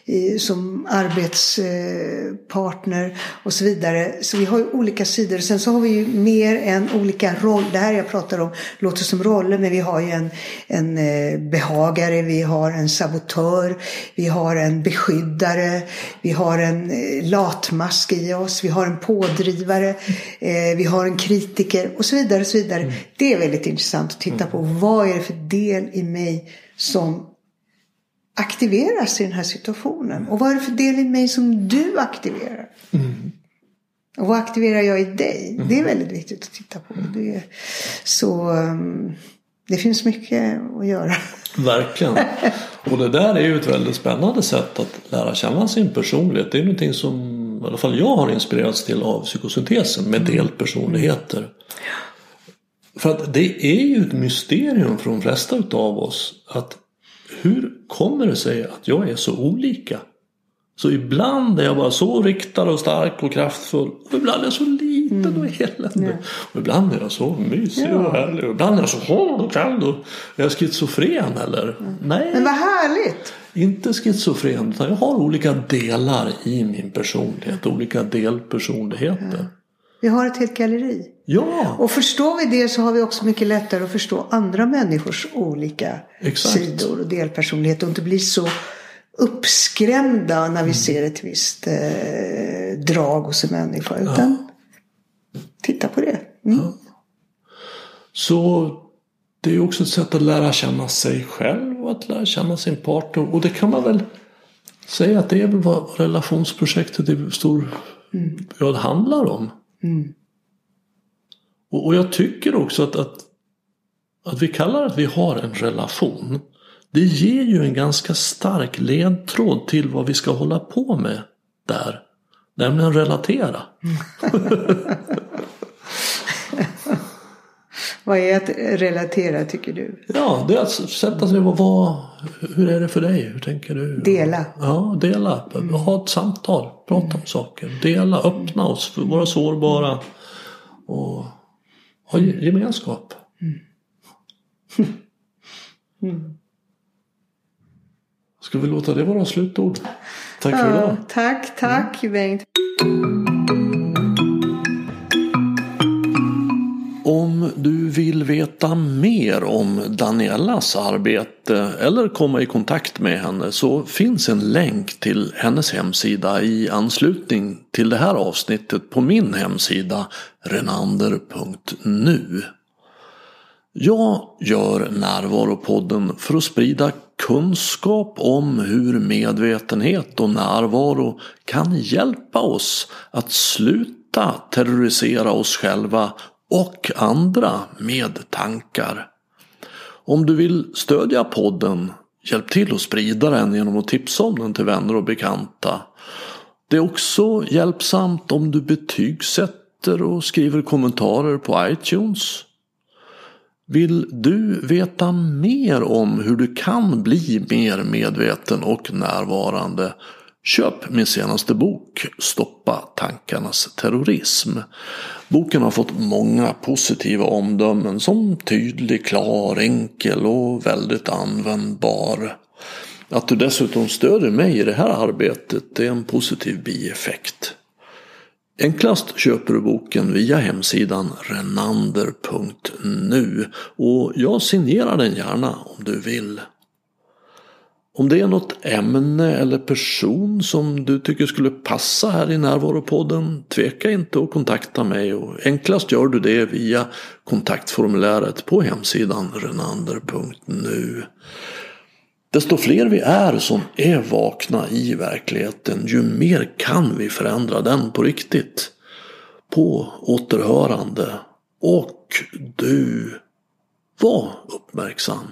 i, som arbetspartner och så vidare. Så vi har ju olika sidor. Sen så har vi ju mer än olika roller. Det här jag pratar om låter som roller men vi har ju en, en eh, behagare, vi har en sabotör, vi har en beskyddare, vi har en eh, latmask i oss, vi har en pådrivare, eh, vi har en kritiker och så vidare. Och så vidare. Det är väldigt intressant att titta på. Vad är det för del i mig som aktiveras i den här situationen? Och vad är det för del i mig som du aktiverar? Och vad aktiverar jag i dig? Det är väldigt viktigt att titta på. Det är, så um, det finns mycket att göra. Verkligen. Och det där är ju ett väldigt spännande sätt att lära känna sin personlighet. Det är någonting som i alla fall jag har inspirerats till av psykosyntesen med delpersonligheter. För att det är ju ett mysterium för de flesta utav oss att hur kommer det sig att jag är så olika? Så ibland är jag bara så riktad och stark och kraftfull. Och ibland är jag så liten och eländig. Och ibland är jag så mysig Ja. och härlig. Och ibland är jag så hård och kall. Och är jag schizofren eller? Nej, Men vad härligt! inte schizofren. Utan jag har olika delar i min personlighet. Olika delpersonligheter. Vi har ett helt galleri. Ja, Och förstår vi det så har vi också mycket lättare att förstå andra människors olika Exakt. sidor och delpersonlighet och inte bli så uppskrämda när vi ser ett visst eh, drag hos en människa. Utan titta på det. Mm. Så det är också ett sätt att lära känna sig själv och att lära känna sin partner. Och det kan man väl säga att det är väl vad relationsprojektet i stor mm. grad handlar om. Mm. Och, och, jag tycker också att, att, att vi kallar att vi har en relation. Det ger ju en ganska stark ledtråd till vad vi ska hålla på med där. Nämligen relatera. (laughs) Vad är att relatera tycker du? Ja, det är att sätta sig och vara, hur är det för dig? Hur tänker du? Dela. Ja, dela. Mm. Ha ett samtal, prata mm. om saker. Dela, öppna oss, vara sårbara. Och ha gemenskap. Mm. Ska vi låta det vara slutord? Tack för idag. tack, tack. Bengt. Om du vill veta mer om Daniellas arbete eller komma i kontakt med henne så finns en länk till hennes hemsida i anslutning till det här avsnittet på min hemsida renander.nu. Jag gör Närvaropodden för att sprida kunskap om hur medvetenhet och närvaro kan hjälpa oss att sluta terrorisera oss själva och andra med tankar. Om du vill stödja podden, hjälp till att sprida den genom att tipsa om den till vänner och bekanta. Det är också hjälpsamt om du betygsätter och skriver kommentarer på iTunes. Vill du veta mer om hur du kan bli mer medveten och närvarande Köp min senaste bok Stoppa tankarnas terrorism. Boken har fått många positiva omdömen som tydlig, klar, enkel och väldigt användbar. Att du dessutom stöder mig i det här arbetet är en positiv bieffekt. Enklast köper du boken via hemsidan renander.nu och jag signerar den gärna om du vill. Om det är något ämne eller person som du tycker skulle passa här i Närvaropodden, tveka inte att kontakta mig och enklast gör du det via kontaktformuläret på hemsidan renander.nu. Desto fler vi är som är vakna i verkligheten, ju mer kan vi förändra den på riktigt. På återhörande. Och du, var uppmärksam.